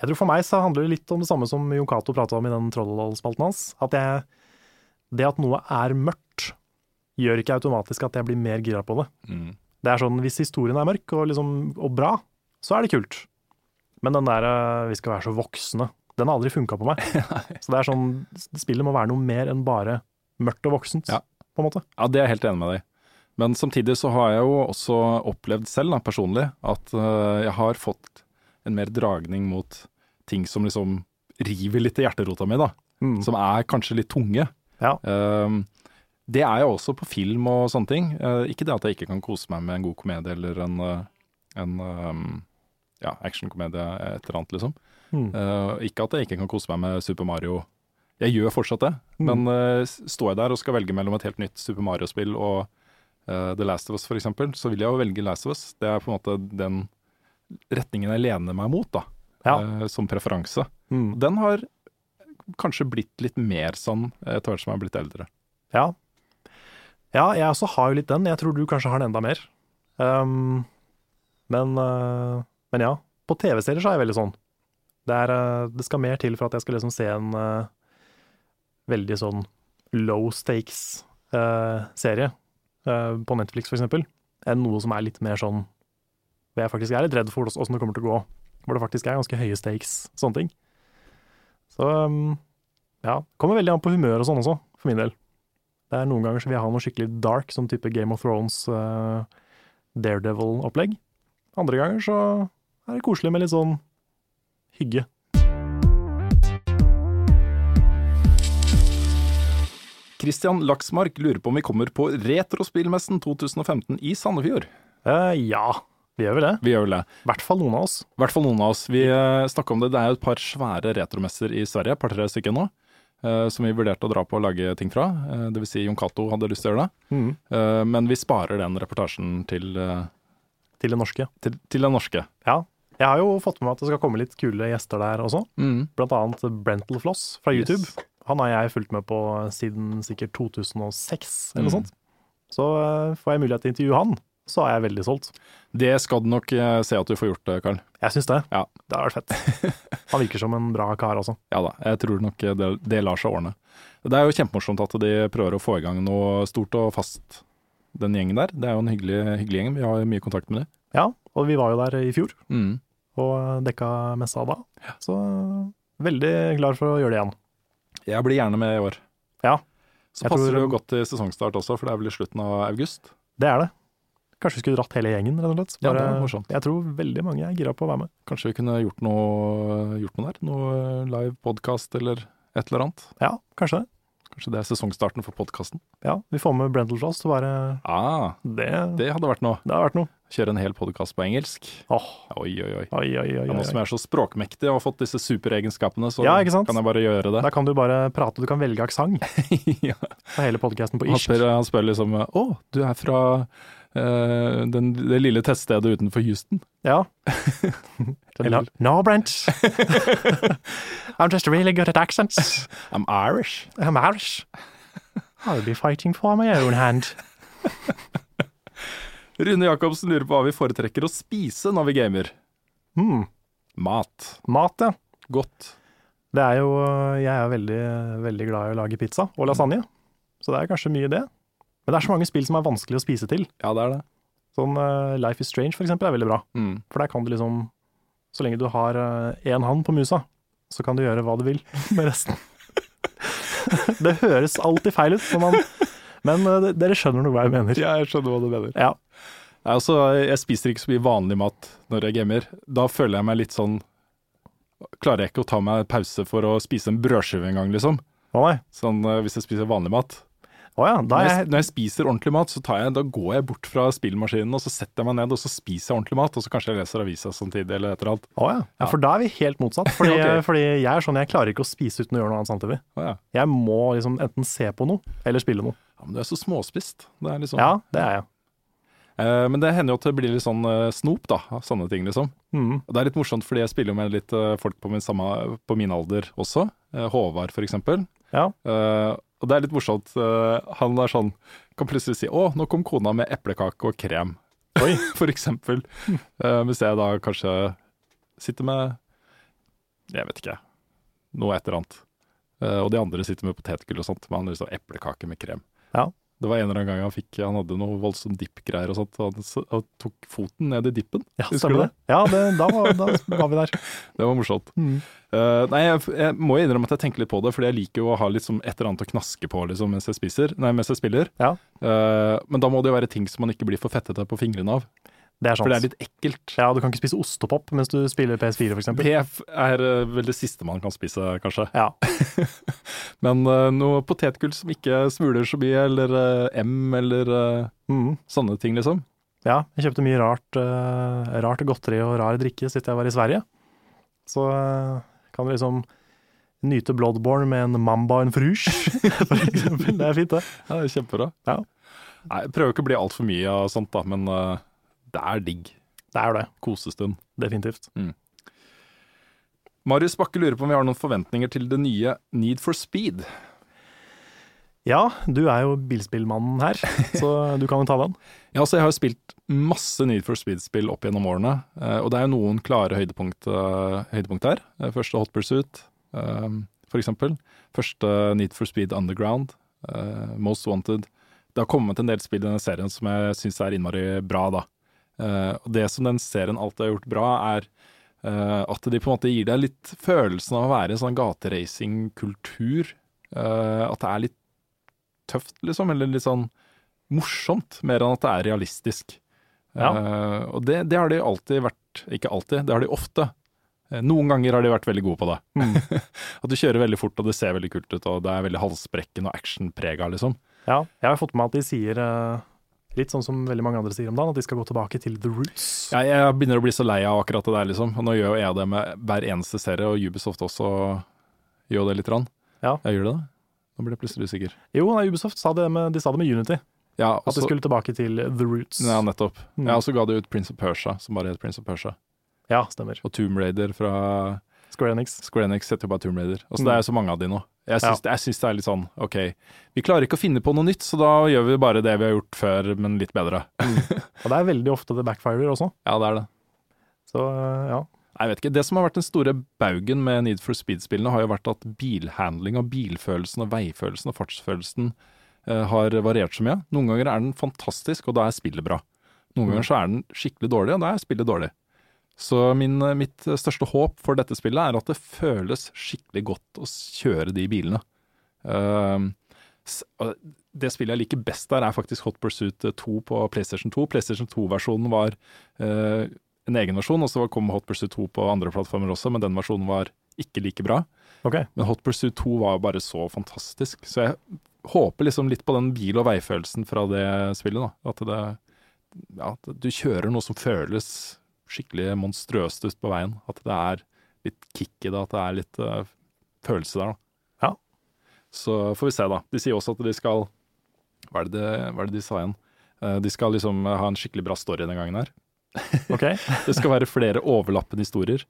S1: Jeg tror for meg så handler det litt om det samme som Jon Cato prata om i den Trolldal-spalten hans. At jeg Det at noe er mørkt, gjør ikke automatisk at jeg blir mer gira på det.
S2: Mm.
S1: Det er sånn, Hvis historien er mørk og, liksom, og bra, så er det kult. Men den der eh, 'vi skal være så voksne', den har aldri funka på meg. så det er sånn, spillet må være noe mer enn bare mørkt og voksent,
S2: Ja.
S1: på en måte.
S2: Ja, det er jeg helt enig med deg. Men samtidig så har jeg jo også opplevd selv, da, personlig, at eh, jeg har fått en mer dragning mot ting som liksom river litt i hjerterota mi, da.
S1: Mm.
S2: Som er kanskje litt tunge.
S1: Ja.
S2: Ehm, det er jeg også på film og sånne ting. Eh, ikke det at jeg ikke kan kose meg med en god komedie eller en, eh, en ehm, ja, actionkomedie, et eller annet, liksom.
S1: Mm.
S2: Eh, ikke at jeg ikke kan kose meg med Super Mario. Jeg gjør fortsatt det,
S1: Mm.
S2: men eh, står jeg der og skal velge mellom et helt nytt Super Mario-spill og eh, The Last of Us f.eks., så vil jeg jo velge Last of Us. Det er på en måte den retningen jeg lener meg mot, da,
S1: Ja.
S2: eh, som preferanse.
S1: Mm.
S2: Den har kanskje blitt litt mer sånn etter hvert som jeg har blitt eldre.
S1: Ja. Ja, jeg også har jo litt den. Jeg tror du kanskje har den enda mer. Um, men, uh, men ja, på TV-serier så er jeg veldig sånn. Det, er, uh, det skal mer til for at jeg skal liksom se en uh, veldig sånn low stakes-serie på Netflix for eksempel, enn noe som er litt mer sånn hvor jeg faktisk er litt redd for åssen det kommer til å gå. Hvor det faktisk er ganske høye stakes, sånne ting. Så um, ja, kommer veldig an på humør og sånn også, for min del. Det er Noen ganger så vil jeg ha noe skikkelig dark, som type Game of Thrones, uh, Daredevil-opplegg. Andre ganger så er det koselig med litt sånn hygge.
S2: Christian Laksmark lurer på om vi kommer på Retrospillmessen 2015 i Sandefjord.
S1: Uh, ja, vi gjør vel det.
S2: Vi gjør vel det.
S1: I hvert fall noen av oss.
S2: Hvert fall noen av oss. Vi uh, snakka om det. Det er jo et par svære retromesser i Sverige, par-tre stykker nå, eh, som vi vurderte å dra på og lage ting fra. Uh, det vil si Jon Cato hadde lyst til å gjøre det.
S1: Mm.
S2: Eh, men vi sparer den reportasjen til, eh,
S1: Til det norske.
S2: til, til det norske.
S1: Ja. Jeg har jo fått med meg at det skal komme litt kule gjester der også.
S2: Mm.
S1: Blant annet Brental Floss fra
S2: Yes.
S1: YouTube. Han har jeg fulgt med på siden sikkert 2006 eller noe
S2: Mm.
S1: sånt. Så eh, får jeg mulighet til å intervjue han, så er jeg veldig solgt.
S2: Det skal du nok eh, se at du får gjort, eh, Karl.
S1: Jeg syns det.
S2: Ja.
S1: Det har vært fett. Han virker som en bra kar også.
S2: Ja da, jeg tror nok det, det lar seg ordne. Det er jo kjempemorsomt at de prøver å få i gang noe stort og fast, den gjengen der. Det er jo en hyggelig, hyggelig gjeng. Vi har mye kontakt med dem.
S1: Ja, og vi var jo der i fjor
S2: Mm.
S1: og dekka messa da. Så veldig klar for å gjøre det igjen.
S2: Jeg blir gjerne med i år.
S1: Ja.
S2: Så
S1: Jeg
S2: passer
S1: tror-
S2: det jo godt til sesongstart også, for det er vel i slutten av august.
S1: Det er det. Kanskje vi skulle dratt hele gjengen, rett og slett.
S2: Ja, det er morsomt.
S1: Jeg tror veldig mange er gira på å være med.
S2: Kanskje vi kunne gjort noe, gjort noe der? Noe live podkast eller et eller annet?
S1: Ja, kanskje det.
S2: Kanskje det er sesongstarten for podkasten?
S1: Ja, Vi får med Brental Joss til å være
S2: Ah,
S1: det. Det
S2: hadde vært noe.
S1: Det hadde vært noe.
S2: Kjøre en hel podkast på engelsk.
S1: Åh,
S2: Oi, oi, oi.
S1: oi, oi, oi, oi.
S2: nå som jeg er så språkmektig og har fått disse superegenskapene, så
S1: Ja,
S2: kan jeg bare gjøre det.
S1: Da kan du bare prate, du kan velge aksent
S2: ja.
S1: på hele podkasten på irsk.
S2: han spør liksom Å, du er fra den, det lille teststedet utenfor Houston?
S1: Ja. Eller No, Brent. I'm just really good at accents.
S2: I'm Irish.
S1: I'm Irish. I'll be fighting for my own hand.
S2: Rune Jacobsen lurer på hva vi foretrekker å spise når vi gamer.
S1: Mm.
S2: Mat.
S1: Mat, ja.
S2: Godt.
S1: Det er jo Jeg er veldig, veldig glad i å lage pizza og lasagne, så det er kanskje mye det. Men det er så mange spill som er vanskelig å spise til.
S2: Ja, det er det.
S1: Sånn uh, Life is Strange, for eksempel, er veldig bra.
S2: Mm.
S1: For der kan du liksom Så lenge du har én hand på musa, så kan du gjøre hva du vil med resten. det høres alltid feil ut, man, men uh, dere skjønner nå hva jeg mener.
S2: Ja, jeg skjønner hva du mener.
S1: Ja.
S2: Jeg, altså, jeg spiser ikke så mye vanlig mat når jeg gamer. Da føler jeg meg litt sånn Klarer jeg ikke å ta meg pause for å spise en brødskive engang, liksom.
S1: Å nei.
S2: Sånn eh, hvis jeg spiser vanlig mat.
S1: Å ja,
S2: Når jeg, når jeg spiser ordentlig mat, så tar jeg, da går jeg bort fra spillmaskinen og så setter jeg meg ned og så spiser jeg ordentlig mat. Og så kanskje jeg leser avisa samtidig eller et eller annet.
S1: Oh ja. ja, for da er vi helt motsatt. Fordi,
S2: okay.
S1: fordi jeg er sånn, jeg klarer ikke å spise uten å gjøre noe annet samtidig.
S2: Oh ja.
S1: Jeg må liksom enten se på noe, eller spille noe.
S2: ja, men du er så småspist. Det er liksom,
S1: Ja, det er jeg.
S2: Uh, men det hender jo at det blir litt sånn uh, snop, da. av Sånne ting, liksom.
S1: Mm.
S2: Og det er litt morsomt, fordi jeg spiller med litt uh, folk på min, samme, på min alder også. Håvard, for eksempel.
S1: Ja.
S2: Uh, og det er litt morsomt. Uh, han er sånn Kan plutselig si 'Å, nå kom kona med eplekake og krem',
S1: Oi.
S2: for eksempel. Uh, hvis jeg da kanskje sitter med Jeg vet ikke. Noe et eller annet. Og de andre sitter med potetgull og sånt. Men han har lyst liksom eplekake med krem.
S1: Ja.
S2: Det var en eller annen gang han fikk Han hadde noe voldsomt dippgreier og sånt. Og han, han tok foten ned i dippen.
S1: Ja,
S2: Husker du
S1: det? Ja, det, da, var, da var vi der.
S2: Det var morsomt.
S1: Mm.
S2: Uh, nei, jeg, jeg må innrømme at jeg tenker litt på det, fordi jeg liker jo å ha liksom et eller annet å knaske på liksom, mens, jeg spiser, nei, mens jeg spiller.
S1: Ja.
S2: Uh, men da må det jo være ting som man ikke blir for fettete på fingrene av.
S1: Det er sant.
S2: For det er litt ekkelt.
S1: Ja, du kan ikke spise ostepop mens du spiller PS4, for eksempel.
S2: Det er eh, vel det siste man kan spise, kanskje.
S1: Ja.
S2: Men uh, noe potetgull som ikke smuler så mye, eller uh, M, eller uh,
S1: Mm.
S2: sånne ting, liksom.
S1: ja, jeg kjøpte mye rart, rart godteri og rar drikke sist jeg var i Sverige. så kan du liksom nyte Bloodborne med en Mamba en fruge, for eksempel. Det er fint, det.
S2: Ja, det er kjempebra.
S1: Ja.
S2: Nei, jeg prøver ikke å bli altfor mye av sånt, da, men eh, det er digg.
S1: Det er det.
S2: Kosestund.
S1: Definitivt.
S2: Marius Bakke lurer på om vi har noen forventninger til det nye Need for Speed.
S1: Ja, du er jo bilspillmannen her, så du kan jo ta den.
S2: Ja, altså Jeg har jo spilt masse Need for Speed-spill opp gjennom årene, eh, og det er jo noen klare høydepunkt, eh, høydepunkt her. Eh, Første Hot Pursuit, for eksempel. Første Need for Speed Underground, Most Wanted. Det har kommet en del spill i denne serien som jeg syns er innmari bra, da. Eh, og det som den serien alltid har gjort bra, er eh, at de på en måte gir deg litt følelsen av å være en sånn gateracingkultur. Uh, at det er litt tøft, liksom, eller litt sånn morsomt, mer enn at det er realistisk.
S1: Ja.
S2: Uh, og det, det har de alltid vært, ikke alltid, det har de ofte. Noen ganger har de vært veldig gode på det.
S1: Mm.
S2: At du kjører veldig fort, og det ser veldig kult ut, og det er veldig halsbrekken og actionprega, liksom.
S1: Ja, jeg har fått med meg at de sier, eh, litt sånn som veldig mange andre sier om dagen, at de skal gå tilbake til the roots.
S2: Jeg, jeg begynner å bli så lei av akkurat det der, liksom. Og nå gjør jeg det med hver eneste serie, og Ubisoft også gjør det litt. Rann.
S1: Ja.
S2: Jeg gjør det da? Nå ble jeg plutselig usikker.
S1: Jo, nei, Ubisoft sa det med, de sa det med Unity,
S2: Ja,
S1: at de skulle tilbake til the roots.
S2: ja nettopp.
S1: Mm.
S2: Ja, og så ga de ut Prince of Persia, som bare het Prince of Persia.
S1: Ja, stemmer.
S2: Og Tomb Raider fra
S1: Square Enix.
S2: Square Enix jo bare Tomb Raider. Altså,
S1: Mm.
S2: Det er jo så mange av de nå. Jeg syns, jeg syns det er litt sånn OK, vi klarer ikke å finne på noe nytt, så da gjør vi bare det vi har gjort før, men litt bedre.
S1: Og det er veldig ofte det backfirer også.
S2: Ja, det er det.
S1: Så eh, ja.
S2: Jeg vet ikke. Det som har vært den store baugen med Need for Speed-spillene, har jo vært at bilhandling og bilfølelsen og veifølelsen og fartsfølelsen eh, har variert så mye. Noen ganger er den fantastisk, og da er spillet bra. Noen ganger så er den skikkelig dårlig, og da er spillet dårlig. Så min, eh, mitt største håp for dette spillet er at det føles skikkelig godt å kjøre de bilene. Ehm, det spillet jeg liker best der, er faktisk Hot Pursuit 2 på PlayStation 2. PlayStation 2-versjonen var eh, en egen versjon, og så kom Hot Pursuit 2 på andre plattformer også, men den versjonen var ikke like bra.
S1: Okay.
S2: Men Hot Pursuit 2 var bare så fantastisk. Så jeg håper liksom litt på den bil- og veifølelsen fra det spillet. da. At det, ja, du kjører noe som føles skikkelig monstrøst ut på veien. At det er litt kick i det, at det er litt uh, følelse der. da.
S1: Ja.
S2: Så får vi se, da. De sier også at de skal Hva er det, de- hva er det de sa igjen? Uh, De skal liksom ha en skikkelig bra story denne gangen her.
S1: Ok.
S2: Det skal være flere overlappende historier.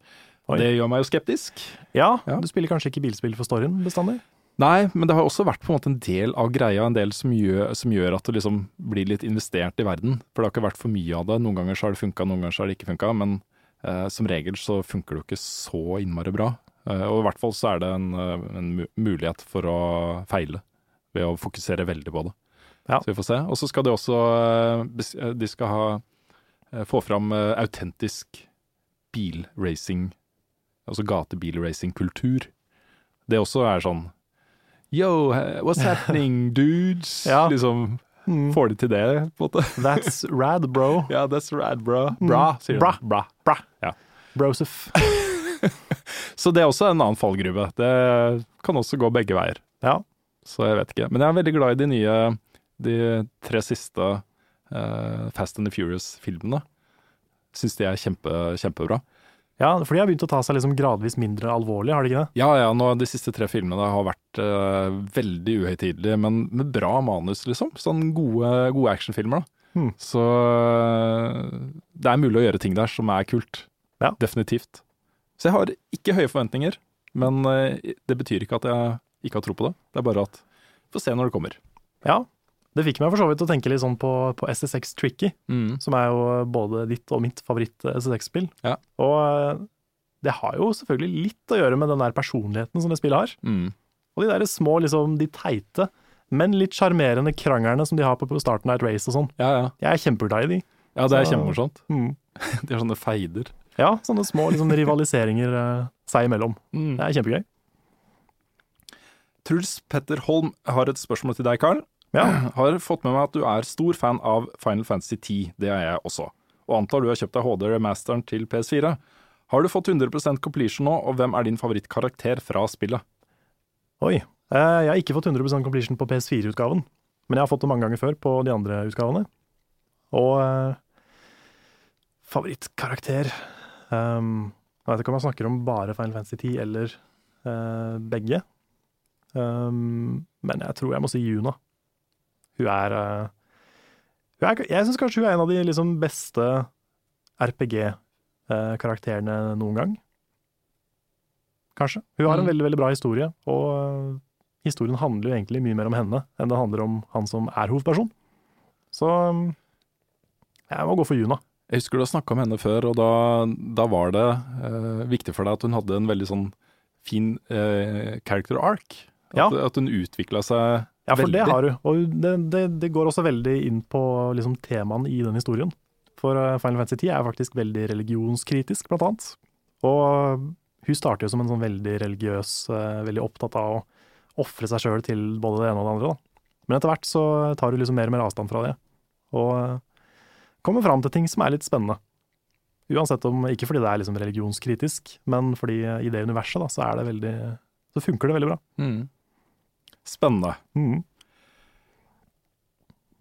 S1: Oi.
S2: Det gjør meg jo skeptisk.
S1: Ja,
S2: Ja.
S1: du spiller kanskje ikke bilspill for storyen bestandig?
S2: Nei, men det har også vært på en måte en del av greia, en del som gjør, som gjør at du liksom blir litt investert i verden. For det har ikke vært for mye av det. Noen ganger så har det funka, noen ganger så har det ikke funka. Men eh, som regel så funker det jo ikke så innmari bra. Eh, og i hvert fall så er det en, eh, en mulighet for å feile ved å fokusere veldig på det.
S1: Ja.
S2: Så vi får se. Og så skal de også eh, eh, De skal ha, få fram autentisk bilracing, altså gatebilracing-kultur. Det også er sånn Yo, what's happening, dudes?
S1: Ja.
S2: Liksom,
S1: Mm.
S2: Får de til det, på en måte?
S1: That's rad, bro.
S2: Ja, that's rad, bra. Bra, sier de.
S1: Bra.
S2: Bra.
S1: Bra.
S2: Ja.
S1: Brosef.
S2: Så det er også en annen fallgruve. Det kan også gå begge veier.
S1: Ja.
S2: Så jeg vet ikke. Men jeg er veldig glad i de nye, de tre siste uh, Fast and the Furious-filmene. Syns de er kjempe, kjempebra.
S1: Ja, for de har begynt å ta seg liksom gradvis mindre alvorlig, har de ikke det?
S2: Ja, ja, nå, de siste tre filmene har vært uh, veldig uhøytidelige, men med bra manus, liksom. Sånn gode, gode actionfilmer, da.
S1: Hmm.
S2: Så eh, det er mulig å gjøre ting der som er kult.
S1: Ja.
S2: Definitivt. Så jeg har ikke høye forventninger, men uh, det betyr ikke at jeg ikke har tro på det. Det er bare at vi får se når det kommer.
S1: Ja. Det fikk meg for så vidt til å tenke litt sånn på, på SSX Tricky, som er jo både ditt og mitt favoritt-SSX-spill.
S2: Ja.
S1: Og eh, det har jo selvfølgelig litt å gjøre med den der personligheten som det spillet har.
S2: Mm.
S1: Og de der små, liksom, de teite, men litt sjarmerende kranglene som de har på, på starten av et race og sånn.
S2: Ja, ja.
S1: Jeg er kjempeglad i de.
S2: Ja, det er kjempemorsomt.
S1: Mm.
S2: De har sånne feider.
S1: Ja, sånne små liksom, rivaliseringer eh, seg imellom.
S2: Mm.
S1: Det er kjempegøy.
S2: Truls Petter Holm har et spørsmål til deg, Karl.
S1: Ja.
S2: Har fått med meg at du er stor fan av Final Fantasy 10. Det er jeg også. Og antar du har kjøpt deg HD-remasteren til PS4. Har du fått 100% completion nå, og hvem er din favorittkarakter fra spillet?
S1: Oi. Eh, jeg har ikke fått 100% completion på PS4-utgaven, men jeg har fått det mange ganger før på de andre utgavene. Og eh, favorittkarakter um, Jeg vet ikke om jeg snakker om bare Final Fantasy 10 eller eh, begge. Um, men jeg tror jeg må si Yuna. Hun er, eh, hun er Jeg syns kanskje hun er en av de liksom beste RPG-karakterene eh, noen gang. Kanskje. Hun har en
S2: Mm.
S1: veldig veldig bra historie, og eh, historien handler jo egentlig mye mer om henne enn det handler om han som er hovedperson. Så jeg må gå for Juna.
S2: Jeg husker du har snakka om henne før, og da, da var det eh, viktig for deg at hun hadde en veldig sånn fin eh, character arc. At,
S1: Ja.
S2: at hun utvikla seg
S1: Ja, for
S2: veldig.
S1: det har du. Og det, det, det går også veldig inn på liksom, temaene i den historien. For eh, Final Fantasy 10 er faktisk veldig religionskritisk, blant annet. Og hun starter jo som en sånn veldig religiøs, eh, veldig opptatt av å ofre seg sjøl til både det ene og det andre. Da. Men etter hvert så tar hun liksom mer og mer avstand fra det. Og eh, kommer fram til ting som er litt spennende. Uansett om, Ikke fordi det er liksom religionskritisk, men fordi i det universet da, så er det veldig så funker det veldig bra.
S2: Mm. Spennende.
S1: Mm.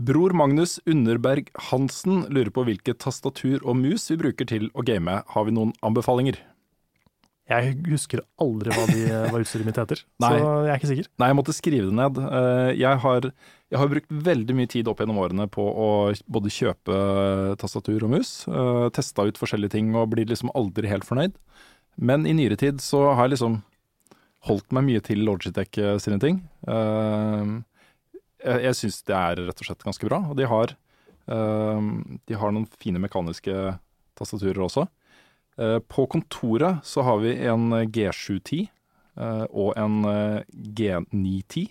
S2: Bror Magnus Underberg Hansen lurer på hvilket tastatur og mus vi bruker til å game. Har vi noen anbefalinger?
S1: Jeg husker aldri hva, de, hva utstyret mitt heter, så jeg er ikke sikker.
S2: Nei, jeg måtte skrive det ned. Eh, Jeg har, jeg har brukt veldig mye tid opp gjennom årene på å både kjøpe tastatur og mus, eh, testa ut forskjellige ting og blir liksom aldri helt fornøyd. Men i nyere tid så har jeg liksom holdt meg mye til Logitech eh, sine ting. Eh, Jeg, jeg syns det er rett og slett ganske bra, og de har, eh, de har noen fine mekaniske tastaturer også. På kontoret så har vi en G710 eh, og en eh, G910,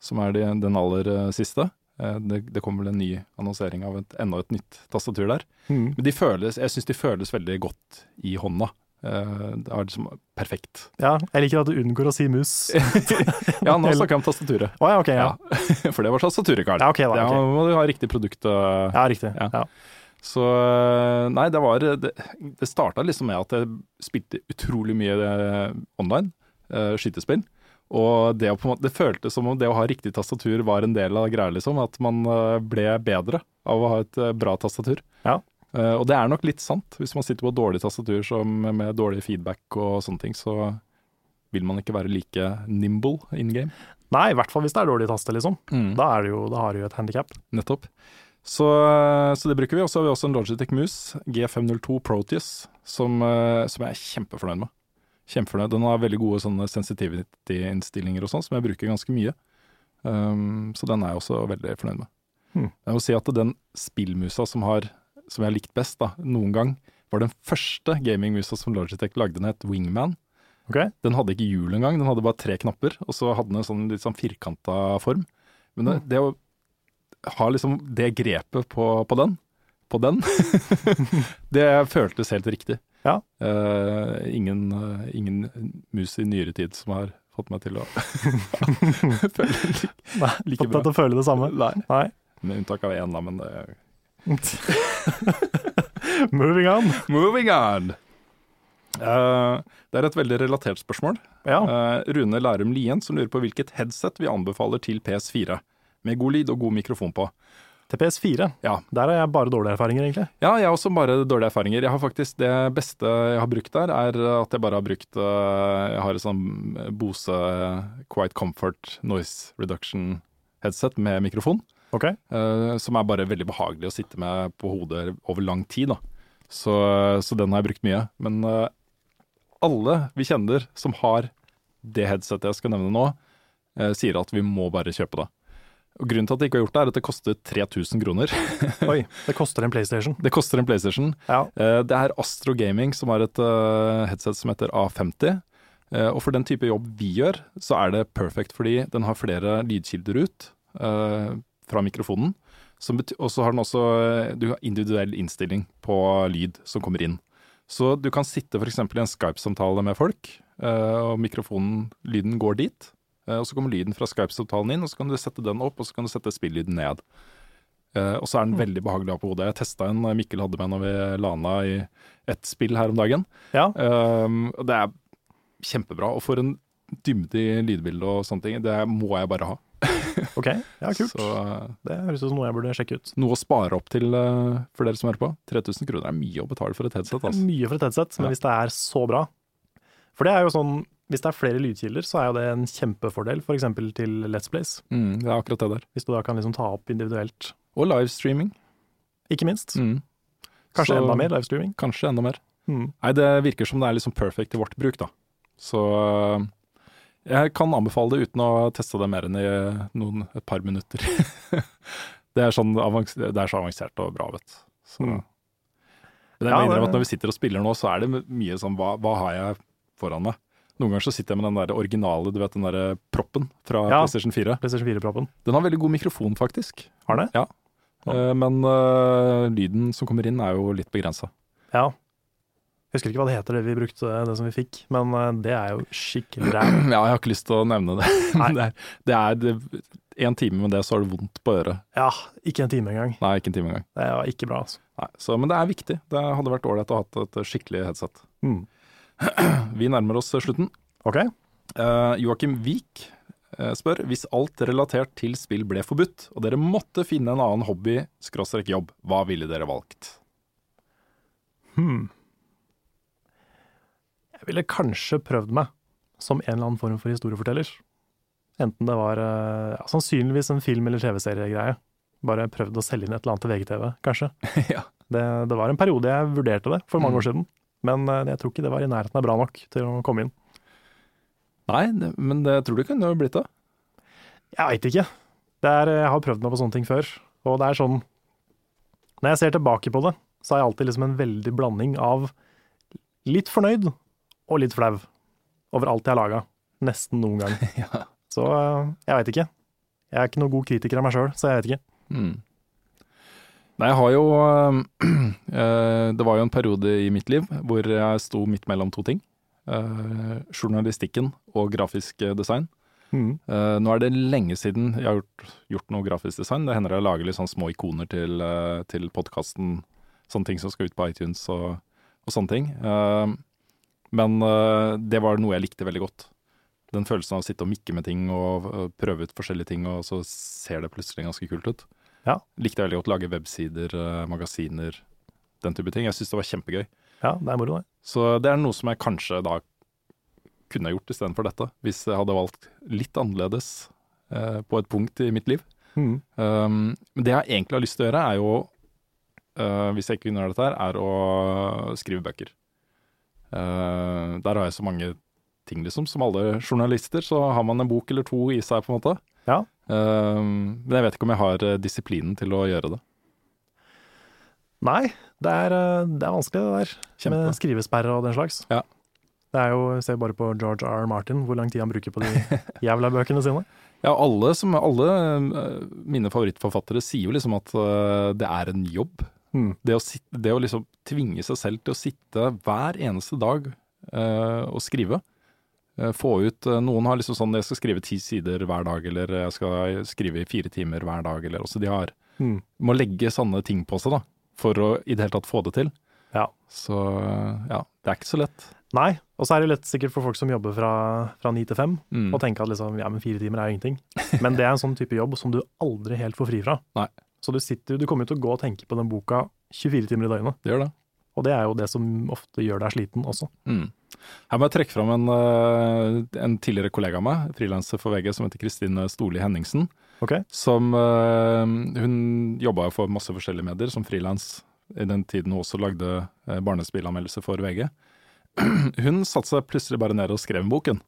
S2: som er de, den aller siste. Det, det kommer vel en ny annonsering av et, enda et nytt tastatur der.
S1: Mm.
S2: Men de føles, jeg syns de føles veldig godt i hånda. Eh, Det er liksom perfekt.
S1: Ja, jeg liker at du unngår å si mus.
S2: Ja, nå snakker jeg om tastaturet.
S1: Oh, ja, okay, Ja,
S2: Ja, For det var tastaturet, Karl.
S1: ja ok da.
S2: okay.
S1: ok.
S2: må du ha riktig produkt. eh,
S1: Ja, riktig.
S2: Ja.
S1: Ja.
S2: Så eh, nei, det var Det, det starta liksom med at jeg spilte utrolig mye online uh, skytespill. Og det, måte, det føltes som om det å ha riktig tastatur var en del av greia, liksom. At man ble bedre av å ha et bra tastatur.
S1: Ja.
S2: Eh, og det er nok litt sant. Hvis man sitter på dårlig tastatur som, med dårlig feedback og sånne ting, så vil man ikke være like nimble in game.
S1: Nei, i hvert fall hvis det er dårlig taste, liksom. Da, er det jo, da har du jo et handikap.
S2: Nettopp. Så, så det bruker vi. Og så har vi også en Logitech Moose G502 Proteus, som, eh, som jeg er kjempefornøyd med. Kjempefornøyd. Den har veldig gode sånne sensitivity-innstillinger og sånn, som jeg bruker ganske mye. Um, så den er jeg også veldig fornøyd med.
S1: Hmm.
S2: Jeg må si at den spillmusa som, har, som jeg har likt best da, noen gang, var den første gamingmusa som Logitech lagde. Den het Wingman.
S1: Okay.
S2: Den hadde ikke hjul engang, den hadde bare tre knapper, og så hadde den en sånn litt sånn firkanta form. Men det, det å ha liksom det grepet på, på den, på den, det føltes helt riktig.
S1: Ja.
S2: Uh, ingen, uh, ingen mus i nyere tid som har fått meg til å føle like,
S1: Nei,
S2: bra.
S1: fått deg til å føle det samme.
S2: Nei.
S1: Nei.
S2: Med unntak av én, da, men det
S1: Moving on.
S2: Moving on! Uh, det er et veldig relatert spørsmål.
S1: Ja.
S2: Uh, Rune Lærum Lien som lurer på hvilket headset vi anbefaler til PS4. Med god lyd og god mikrofon på.
S1: Til PS4.
S2: Ja.
S1: Der har jeg bare dårlige erfaringer, egentlig.
S2: Ja, jeg har også bare dårlige erfaringer. Jeg har faktisk Det beste jeg har brukt der, er at jeg bare har brukt eh, Jeg har et sånn Bose Quiet Comfort Noise Reduction headset med mikrofon.
S1: Ok?
S2: Uh, som er bare veldig behagelig å sitte med på hodet over lang tid. Så, så den har jeg brukt mye. Men uh, alle vi kjenner som har det headsetet jeg skal nevne nå, uh, sier at vi må bare kjøpe det. Og Grunnen til at jeg ikke har gjort det, er at det koster 3000 kroner.
S1: Oi, det koster en PlayStation.
S2: Det koster en PlayStation.
S1: Ja.
S2: Det er Astro Gaming som har et headset som heter A50. Eh, Og for den type jobb vi gjør, så er det perfect, fordi den har flere lydkilder ut fra mikrofonen. Og så har den også eh, du har individuell innstilling på lyd som kommer inn. Så du kan sitte f.eks. i en Skype-samtale med folk, eh, og mikrofonen, lyden går dit. eh, Og så kommer lyden fra Skype-samtalen inn, og så kan du sette den opp, og så kan du sette spillyden ned. Og så er den veldig behagelig å ha på hodet. Jeg testa en Mikkel hadde med når vi lana i et spill her om dagen.
S1: Ja.
S2: Um, det er kjempebra. Og for en dybde i lydbildet og sånne ting, det må jeg bare ha.
S1: Ok, ja kult.
S2: Så eh,
S1: Det høres ut som noe jeg burde sjekke ut.
S2: noe å spare opp til eh, for dere som hører på. 3000 kroner er mye å betale for et headset. Altså.
S1: mye for et headset, men
S2: Ja.
S1: hvis det er så bra For det er jo sånn, hvis det er flere lydkilder, så er jo det en kjempefordel, f.eks. til Let's Place.
S2: Mm, det er akkurat det der.
S1: Hvis du da kan liksom ta opp individuelt.
S2: Og livestreaming.
S1: Ikke minst.
S2: Mm.
S1: Kanskje
S2: Så-
S1: enda mer livestreaming.
S2: Kanskje enda mer.
S1: Mm.
S2: Nei, det virker som det er liksom perfect i vårt bruk, da. Så øh, jeg kan anbefale det uten å teste det mer enn i noen, et par minutter. det, er sånn det er så avansert og bra, vet du.
S1: Mm.
S2: Men jeg
S1: Ja,
S2: mener
S1: det-
S2: at når vi sitter og spiller nå, så er det mye sånn hva, hva har jeg foran meg? Noen ganger så sitter jeg med den der originale, du vet den der proppen fra
S1: Ja.
S2: PlayStation 4.
S1: PlayStation 4-proppen.
S2: Den har veldig god mikrofon, faktisk.
S1: Har det?
S2: Ja.
S1: Ja.
S2: Eh, Men uh, lyden som kommer inn er jo litt begrensa.
S1: Ja. Jeg husker ikke hva det heter, det vi brukte, det som vi fikk, men eh, det er jo skikkelig ræv.
S2: Ja, jeg har ikke lyst til å nevne det. Det er, det er det, en time med det, så har du vondt på øret.
S1: Ja, ikke en time engang.
S2: Nei, ikke en time engang.
S1: Det var ikke bra, altså.
S2: Nei, så, men det er viktig. Det hadde vært ålreit å ha et skikkelig headset.
S1: Mm.
S2: Vi nærmer oss slutten.
S1: Ok.
S2: Uh, Joakim Wiik eh, spør hvis alt relatert til spill ble forbudt, og dere måtte finne en annen hobby, skråstrek jobb, hva ville dere valgt?
S1: Hmm. Jeg ville kanskje prøvd meg som en eller annen form for historieforteller. Enten det var eh, ja, sannsynligvis en film- eller TV-seriegreie. Bare prøvd å selge inn et eller annet til VGTV, kanskje.
S2: ja.
S1: Det, det var en periode jeg vurderte det, for mange
S2: Mm.
S1: år siden. Men eh, jeg tror ikke det var i nærheten av bra nok til å komme inn.
S2: Nei, det, men det tror du kunne blitt det.
S1: Jeg veit ikke. Er, jeg har prøvd meg på sånne ting før, og det er sånn Når jeg ser tilbake på det, så er jeg alltid liksom en veldig blanding av litt fornøyd og litt flau over alt jeg har laga. Nesten noen gang.
S2: ja.
S1: Så eh, jeg veit ikke. Jeg er ikke noen god kritiker av meg sjøl, så jeg vet ikke.
S2: Mm. Nei, jeg har jo øh, Det var jo en periode i mitt liv hvor jeg sto midt mellom to ting. Øh, journalistikken og grafisk design.
S1: Mm.
S2: Uh, nå er det lenge siden jeg har gjort, gjort noe grafisk design. Det hender jeg lager litt sånn små ikoner til, uh, til podkasten. Sånne ting som skal ut på iTunes og, og sånne ting. Eh, men eh, det var noe jeg likte veldig godt. Den følelsen av å sitte og mikke med ting og, prøve ut forskjellige ting, og så ser det plutselig ganske kult ut.
S1: Ja.
S2: Likte jeg veldig godt. Lage websider, eh, magasiner, den type ting. Jeg syns det var kjempegøy.
S1: Ja, det er moro, det.
S2: Så det er noe som jeg kanskje da kunne gjort istedenfor dette, hvis jeg hadde valgt litt annerledes eh, på et punkt i mitt liv.
S1: Mm.
S2: Um, men det jeg egentlig har lyst til å gjøre, er jo, uh, hvis jeg ikke kunne gjøre dette her, er å skrive bøker. Eh, der har jeg så mange ting, liksom. Som alle journalister, så har man en bok eller to i seg, på en måte.
S1: Ja.
S2: Um, men jeg vet ikke om jeg har eh, disiplinen til å gjøre det.
S1: Nei, det er, eh, det er vanskelig det der.
S2: Kjempe.
S1: Med skrivesperre og den slags.
S2: Ja.
S1: Det er jo, Se bare på George R. R. Martin, hvor lang tid han bruker på de jævla bøkene sine.
S2: Ja, alle, som, alle eh, mine favorittforfattere sier jo liksom at eh, det er en jobb.
S1: Mm.
S2: Det å, sitte, det å liksom tvinge seg selv til å sitte hver eneste dag eh, og skrive. Eh, få ut eh, Noen har liksom sånn jeg skal skrive ti sider hver dag, eller jeg skal skrive i fire timer hver dag, eller også de har
S1: Mm.
S2: Må legge sånne ting på seg, da. For å i det hele tatt få det til.
S1: Ja.
S2: Så ja, det er ikke så lett.
S1: Nei, og så er det lett sikkert for folk som jobber fra, fra 9 til 5,
S2: Mm.
S1: å tenke at liksom, ja, men fire timer er jo ingenting. Men det er en sånn type jobb som du aldri helt får fri fra.
S2: Nei.
S1: Så du, sitter, du kommer til å gå og tenke på den boka 24 timer i døgnet.
S2: Det gjør det.
S1: Og det er jo det som ofte gjør deg sliten også.
S2: Mm. Her må jeg trekke fram en, eh, en tidligere kollega av meg, frilanser for VG, som heter Kristine Storli Henningsen.
S1: Ok?
S2: Som eh, Hun jobba for masse forskjellige medier som frilans i den tiden hun også lagde barnespillanmeldelse for VG. hun satte seg plutselig bare ned og skrev boken.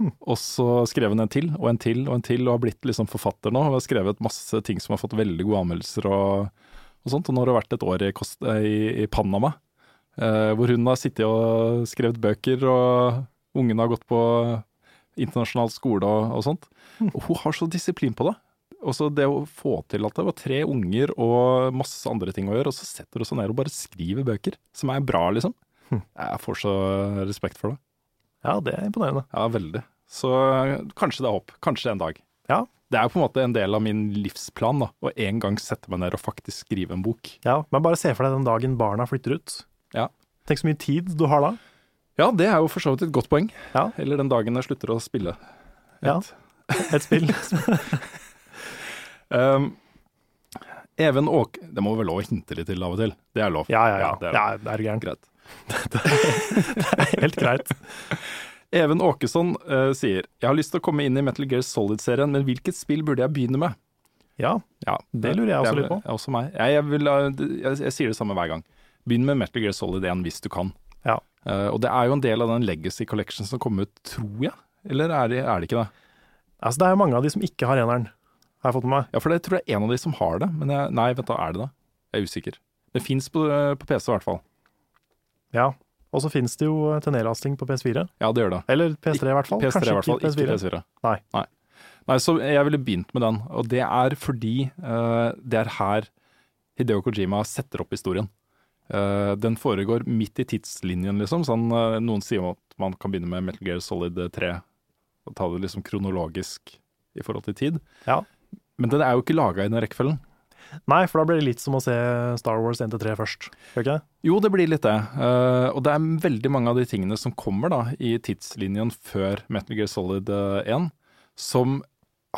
S2: Og så skrev hun en til og en til og en til, og har blitt liksom forfatter nå. Og har skrevet masse ting som har fått veldig gode anmeldelser og, og sånt. Og nå har det vært et år i, i, i Panama, eh, hvor hun har sittet og skrevet bøker, og ungene har gått på internasjonal skole og, og sånt. Og hun har så disiplin på det. Og så det å få til at det var tre unger og masse andre ting å gjøre, og så setter hun seg ned og bare skriver bøker, som er bra, liksom. Jeg får så respekt for det.
S1: Ja, det er imponerende.
S2: Ja, veldig. Så kanskje det er håp. Kanskje en dag.
S1: Ja.
S2: Det er på en måte en del av min livsplan, da. Å en gang sette meg ned og faktisk skrive en bok.
S1: Ja, Men bare se for deg den dagen barna flytter ut.
S2: Ja.
S1: Tenk så mye tid du har da.
S2: Ja, det er jo for så vidt et godt poeng.
S1: Ja.
S2: Eller den dagen jeg slutter å spille.
S1: Ja. et spill.
S2: Um, Even Åke Det må vel lov å hinte litt til av og til? Det er lov.
S1: Ja, ja, ja.
S2: ja det er
S1: ja det er gærent.
S2: er
S1: Helt greit.
S2: Even Åkesson uh, sier Jeg har lyst til å komme inn i Metal Gear Solid-serien, men hvilket spill burde jeg begynne med?
S1: Ja,
S2: Ja,
S1: Det lurer jeg også
S2: jeg,
S1: litt på.
S2: Ja, også meg. Jeg, jeg, vil, eh, jeg, jeg sier det samme hver gang. Begynn med Metal Gear Solid 1 hvis du kan.
S1: Ja.
S2: Uh, og det er jo en del av den Legacy Collection som kom ut, tror jeg. Eller er det, er det ikke det?
S1: altså det er jo mange av de som ikke har eneren, har jeg fått med meg.
S2: Ja, for det tror jeg er en av de som har det. Men jeg, nei, vent da, er det det? Jeg er usikker. Det fins på, på PC i hvert fall.
S1: Ja. Og så finnes det jo til nedlasting på PS4.
S2: Ja, det gjør det.
S1: Eller PS3 i hvert fall.
S2: PS3 i hvert fall,
S1: ikke
S2: ikke
S1: PS4.
S2: PS4.
S1: Nei.
S2: Nei. Nei, så jeg ville begynt med den, og det er fordi uh, det er her Hideo Kojima setter opp historien. Uh, den foregår midt i tidslinjen, liksom. Sånn, uh, noen sier at man kan begynne med Metal Gear Solid 3 og ta det liksom kronologisk i forhold til tid.
S1: Ja.
S2: Men den er jo ikke laga i den rekkefølgen.
S1: Nei, for da blir det litt som å se Star Wars 1-3 først. Gjør ikke det?
S2: Jo, det blir litt det. Uh, og det er veldig mange av de tingene som kommer da i tidslinjen før Metal Gear Solid eh, 1, som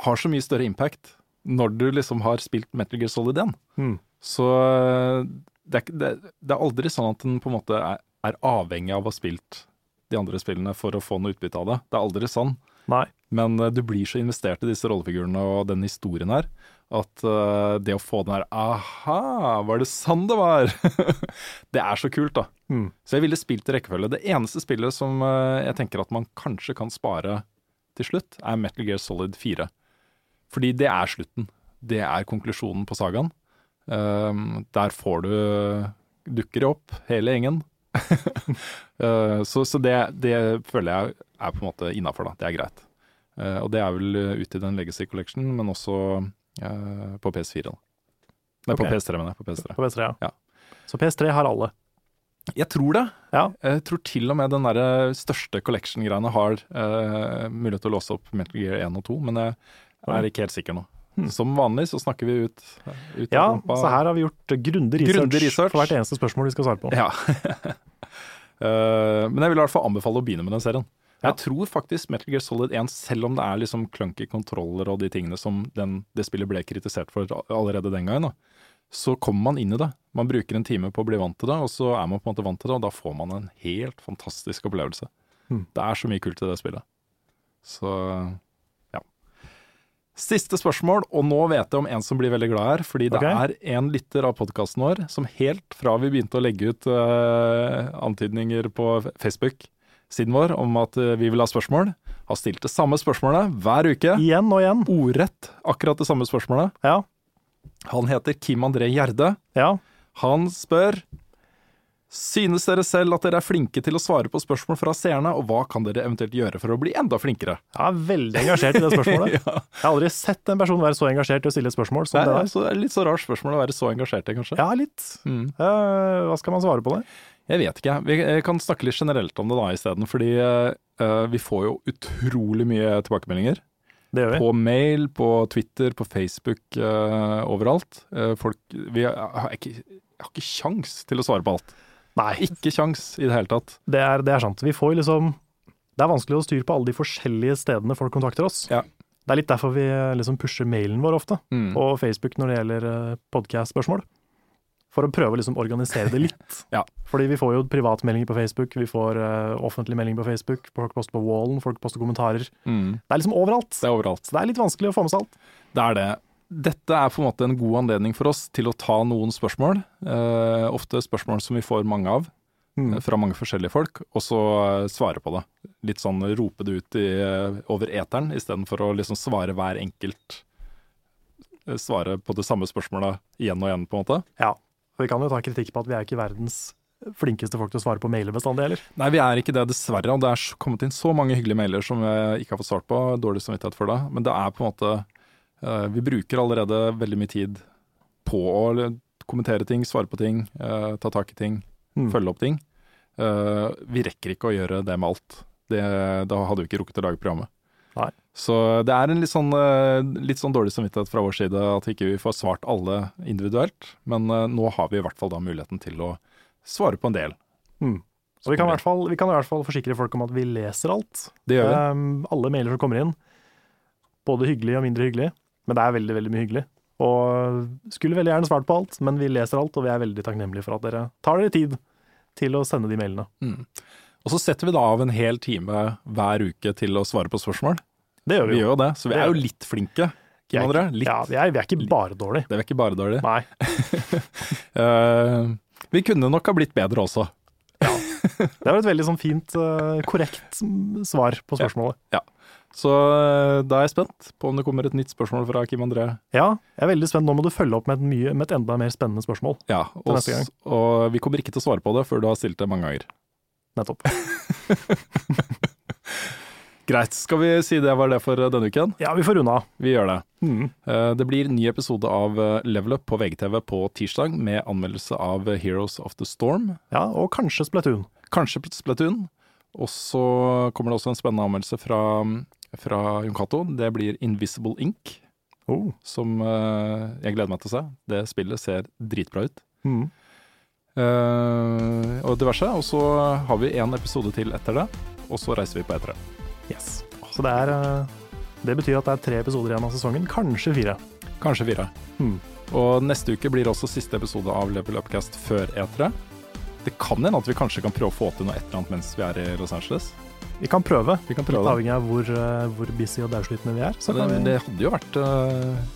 S2: har så mye større impact når du liksom har spilt Metal Gear Solid 1.
S1: Hmm.
S2: Så eh, det er, det, det er aldri sånn at den på en måte er, er avhengig av å ha spilt de andre spillene for å få noe utbytte av det. Det er aldri sånn.
S1: Nei.
S2: Men uh, du blir så investert i disse rollefigurene og den historien her, at uh, det å få den her Aha, var det sånn det var? det er så kult, da.
S1: Mm.
S2: Så jeg ville spilt i rekkefølge. Det eneste spillet som uh, jeg tenker at man kanskje kan spare til slutt, er Metal Gear Solid 4. Fordi det er slutten. Det er konklusjonen på sagaen. Um, der får du dukker opp, hele gjengen. Uh, så så det, det føler jeg er på en måte innafor, da. Det er greit. Uh, og det er vel ute i den Legacy Collection, men også på PS4. Da. Nei, på PS3, mener jeg. På PS3.
S1: På PS3, ja.
S2: Ja.
S1: Så PS3 har alle.
S2: Jeg tror det.
S1: Ja.
S2: Jeg tror til og med den der største collection-greiene har uh, mulighet til å låse opp Metal Gear 1 og 2, men jeg er ikke helt sikker nå.
S1: Hmm.
S2: Som vanlig så snakker vi ut, ut
S1: Ja, så her har vi gjort grundig research,
S2: Grundig research.
S1: for hvert eneste spørsmål vi skal svare på.
S2: Ja. uh, men jeg vil i hvert fall anbefale å begynne med den serien.
S1: Ja.
S2: Jeg tror faktisk Metal Gear Solid 1, selv om det er liksom clunky kontroller og de tingene som den, det spillet ble kritisert for allerede den gangen, da, så kommer man inn i det. Man bruker en time på å bli vant til det, og så er man på en måte vant til det, og da får man en helt fantastisk opplevelse.
S1: Mm.
S2: Det er så mye kult i det spillet. Så ja. Siste spørsmål, og nå vet jeg om en som blir veldig glad her, fordi det er en lytter av podkasten vår som helt fra vi begynte å legge ut uh, antydninger på Facebook-siden vår om at eh, vi vil ha spørsmål, har stilt det samme spørsmålet hver uke.
S1: Igjen og igjen.
S2: Ordrett akkurat det samme spørsmålet.
S1: Ja.
S2: Han heter Kim André Gjerde.
S1: ja.
S2: Han spør Synes dere selv at dere er flinke til å svare på spørsmål fra seerne, og hva kan dere eventuelt gjøre for å bli enda flinkere?
S1: Jeg er veldig engasjert i det spørsmålet.
S2: ja.
S1: Jeg har aldri sett en person være så engasjert i å stille et spørsmål som
S2: Det
S1: det
S2: er,
S1: der.
S2: så, det er litt så rart spørsmål å være så engasjert i, kanskje.
S1: Ja, litt.
S2: Mm.
S1: Uh, hva skal man svare på det?
S2: Jeg vet ikke. Vi kan snakke litt generelt om det da isteden, fordi eh, vi får jo utrolig mye tilbakemeldinger.
S1: Det gjør vi.
S2: På mail, på Twitter, på Facebook, eh, overalt. Eh, folk Vi har ikke, har ikke kjangs til å svare på alt.
S1: Nei,
S2: Ikke kjangs i det hele tatt.
S1: det er, det er sant. Vi får liksom Det er vanskelig å styre på alle de forskjellige stedene folk kontakter oss.
S2: Ja.
S1: Det er litt derfor vi eh, liksom pusher mailen vår ofte,
S2: Mm.
S1: på Facebook når det gjelder podkast-spørsmål. For å prøve å liksom organisere det litt.
S2: Ja.
S1: Fordi vi får jo privatmeldinger på Facebook, vi får uh, offentlig melding på Facebook, folk poster på wallen, folk poster kommentarer.
S2: Mm.
S1: Det er liksom overalt.
S2: Det er overalt.
S1: Så det er litt vanskelig å få med seg alt.
S2: Det er det. Dette er på en måte en god anledning for oss til å ta noen spørsmål. uh, ofte spørsmål som vi får mange av,
S1: Mm.
S2: eh, fra mange forskjellige folk, og så uh, svare på det. Litt sånn rope det ut i, eh, over eteren, istedenfor å liksom svare hver enkelt eh, Svare på det samme spørsmålet igjen og igjen, på en måte.
S1: Ja. Vi kan jo ta kritikk på at vi er ikke verdens flinkeste folk til å svare på mailer bestandig heller.
S2: Nei, vi er ikke det, dessverre. Og det er kommet inn så mange hyggelige mailer som jeg ikke har fått svart på. Dårlig samvittighet for det. Men det er på en måte eh, Vi bruker allerede veldig mye tid på å kommentere ting, svare på ting, eh, ta tak i ting,
S1: Mm.
S2: følge opp ting. Eh, vi rekker ikke å gjøre det med alt. Det, da hadde vi ikke rukket å lage programmet.
S1: Nei.
S2: Så det er en litt sånn, eh, litt sånn dårlig samvittighet fra vår side at ikke vi får svart alle individuelt. Men eh, nå har vi i hvert fall da muligheten til å svare på en del.
S1: Mm. Så vi kan, i hvert fall, vi kan i hvert fall forsikre folk om at vi leser alt.
S2: Det gjør vi.
S1: Um, alle mailer som kommer inn. Både hyggelig og mindre hyggelig, men det er veldig, veldig mye hyggelig. Og skulle veldig gjerne svart på alt, men vi leser alt, og vi er veldig takknemlige for at dere tar dere tid til å sende de mailene.
S2: Mm. Og så setter vi da av en hel time hver uke til å svare på spørsmål.
S1: Det gjør
S2: Vi
S1: vi jo.
S2: gjør det, så vi
S1: Det
S2: er jo litt flinke.
S1: Vi
S2: Kim André. Litt.
S1: Ja, vi er, vi er ikke bare dårlige.
S2: Det er vi ikke bare dårlig.
S1: Nei.
S2: uh, vi kunne nok ha blitt bedre også. ja.
S1: Det var et veldig sånn fint, uh, korrekt svar på spørsmålet.
S2: Ja, Så eh, da er jeg spent på om det kommer et nytt spørsmål fra Kim André.
S1: Ja, jeg er veldig spent. Nå må du følge opp med et, mye, med et enda mer spennende spørsmål.
S2: Ja, og, og vi kommer ikke til å svare på det før du har stilt det mange ganger.
S1: Nettopp.
S2: Greit, skal vi si det var det for eh, denne uken?
S1: Ja, vi får unna.
S2: Vi gjør det.
S1: Mm.
S2: Eh, Det blir ny episode av eh, Level Up på VGTV på tirsdag, med anmeldelse av Heroes of the Storm.
S1: Ja, og kanskje Splatoon.
S2: Kanskje Splatoon. Og så kommer det også en spennende anmeldelse fra, fra Jon Cato. Det blir Invisible Ink,
S1: Oh.
S2: som jeg gleder meg til å se. Det spillet ser dritbra ut.
S1: Mm.
S2: Eh, og diverse. Og så har vi en episode til etter det, og så reiser vi på etere.
S1: Yes. Så det er eh, Det betyr at det er tre episoder igjen av sesongen. Kanskje fire.
S2: Kanskje fire.
S1: Mm.
S2: Og neste uke blir også siste episode av Level Upcast før E3. Det kan hende at vi kanskje kan prøve å få til noe et eller annet mens vi er i Los Angeles.
S1: Vi kan prøve.
S2: Vi kan prøve
S1: avhengig av hvor, eh, hvor busy og daudslitne vi er.
S2: Det,
S1: kan vi,
S2: det hadde jo vært,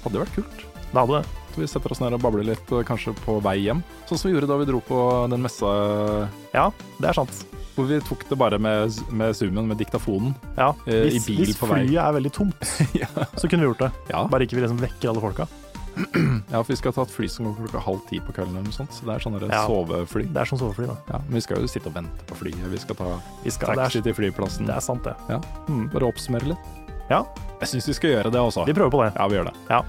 S2: hadde vært kult.
S1: det hadde det.
S2: Vi setter oss ned og babler litt, eh, kanskje på vei hjem. Sånn som vi gjorde da vi dro på den messa
S1: Ja, det er sant.
S2: hvor vi tok det bare med, med zoomen, med diktafonen.
S1: Ja,
S2: Eh, i bil
S1: hvis
S2: på vei.
S1: Hvis flyet er veldig tomt,
S2: ja.
S1: så kunne vi gjort det.
S2: Ja.
S1: Bare ikke vi liksom vekker alle folka.
S2: ja, for vi skal ta et fly som går klokka halv ti på kvelden eller noe sånt. Så det er sånn der
S1: Ja.
S2: sovefly.
S1: Det er sånn sovefly, da.
S2: Ja, men vi skal jo sitte og vente på flyet. Vi skal ta
S1: Vi skal,
S2: taxi
S1: er,
S2: til flyplassen.
S1: det er sant, det.
S2: Ja.
S1: Mm.
S2: Bare oppsummere litt.
S1: Ja.
S2: Jeg syns vi skal gjøre det også.
S1: Vi prøver på det.
S2: Ja, vi gjør det.
S1: Ja.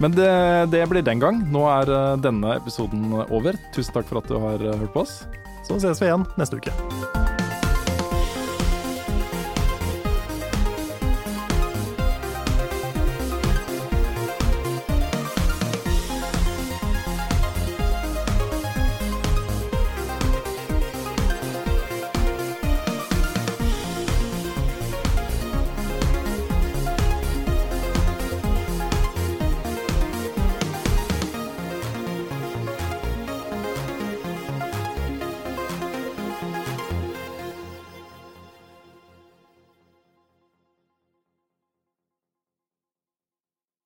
S2: Men det, det blir den gang. Nå er eh, denne episoden over. Tusen takk for at du har eh, hørt på oss.
S1: Så ses vi igjen neste uke.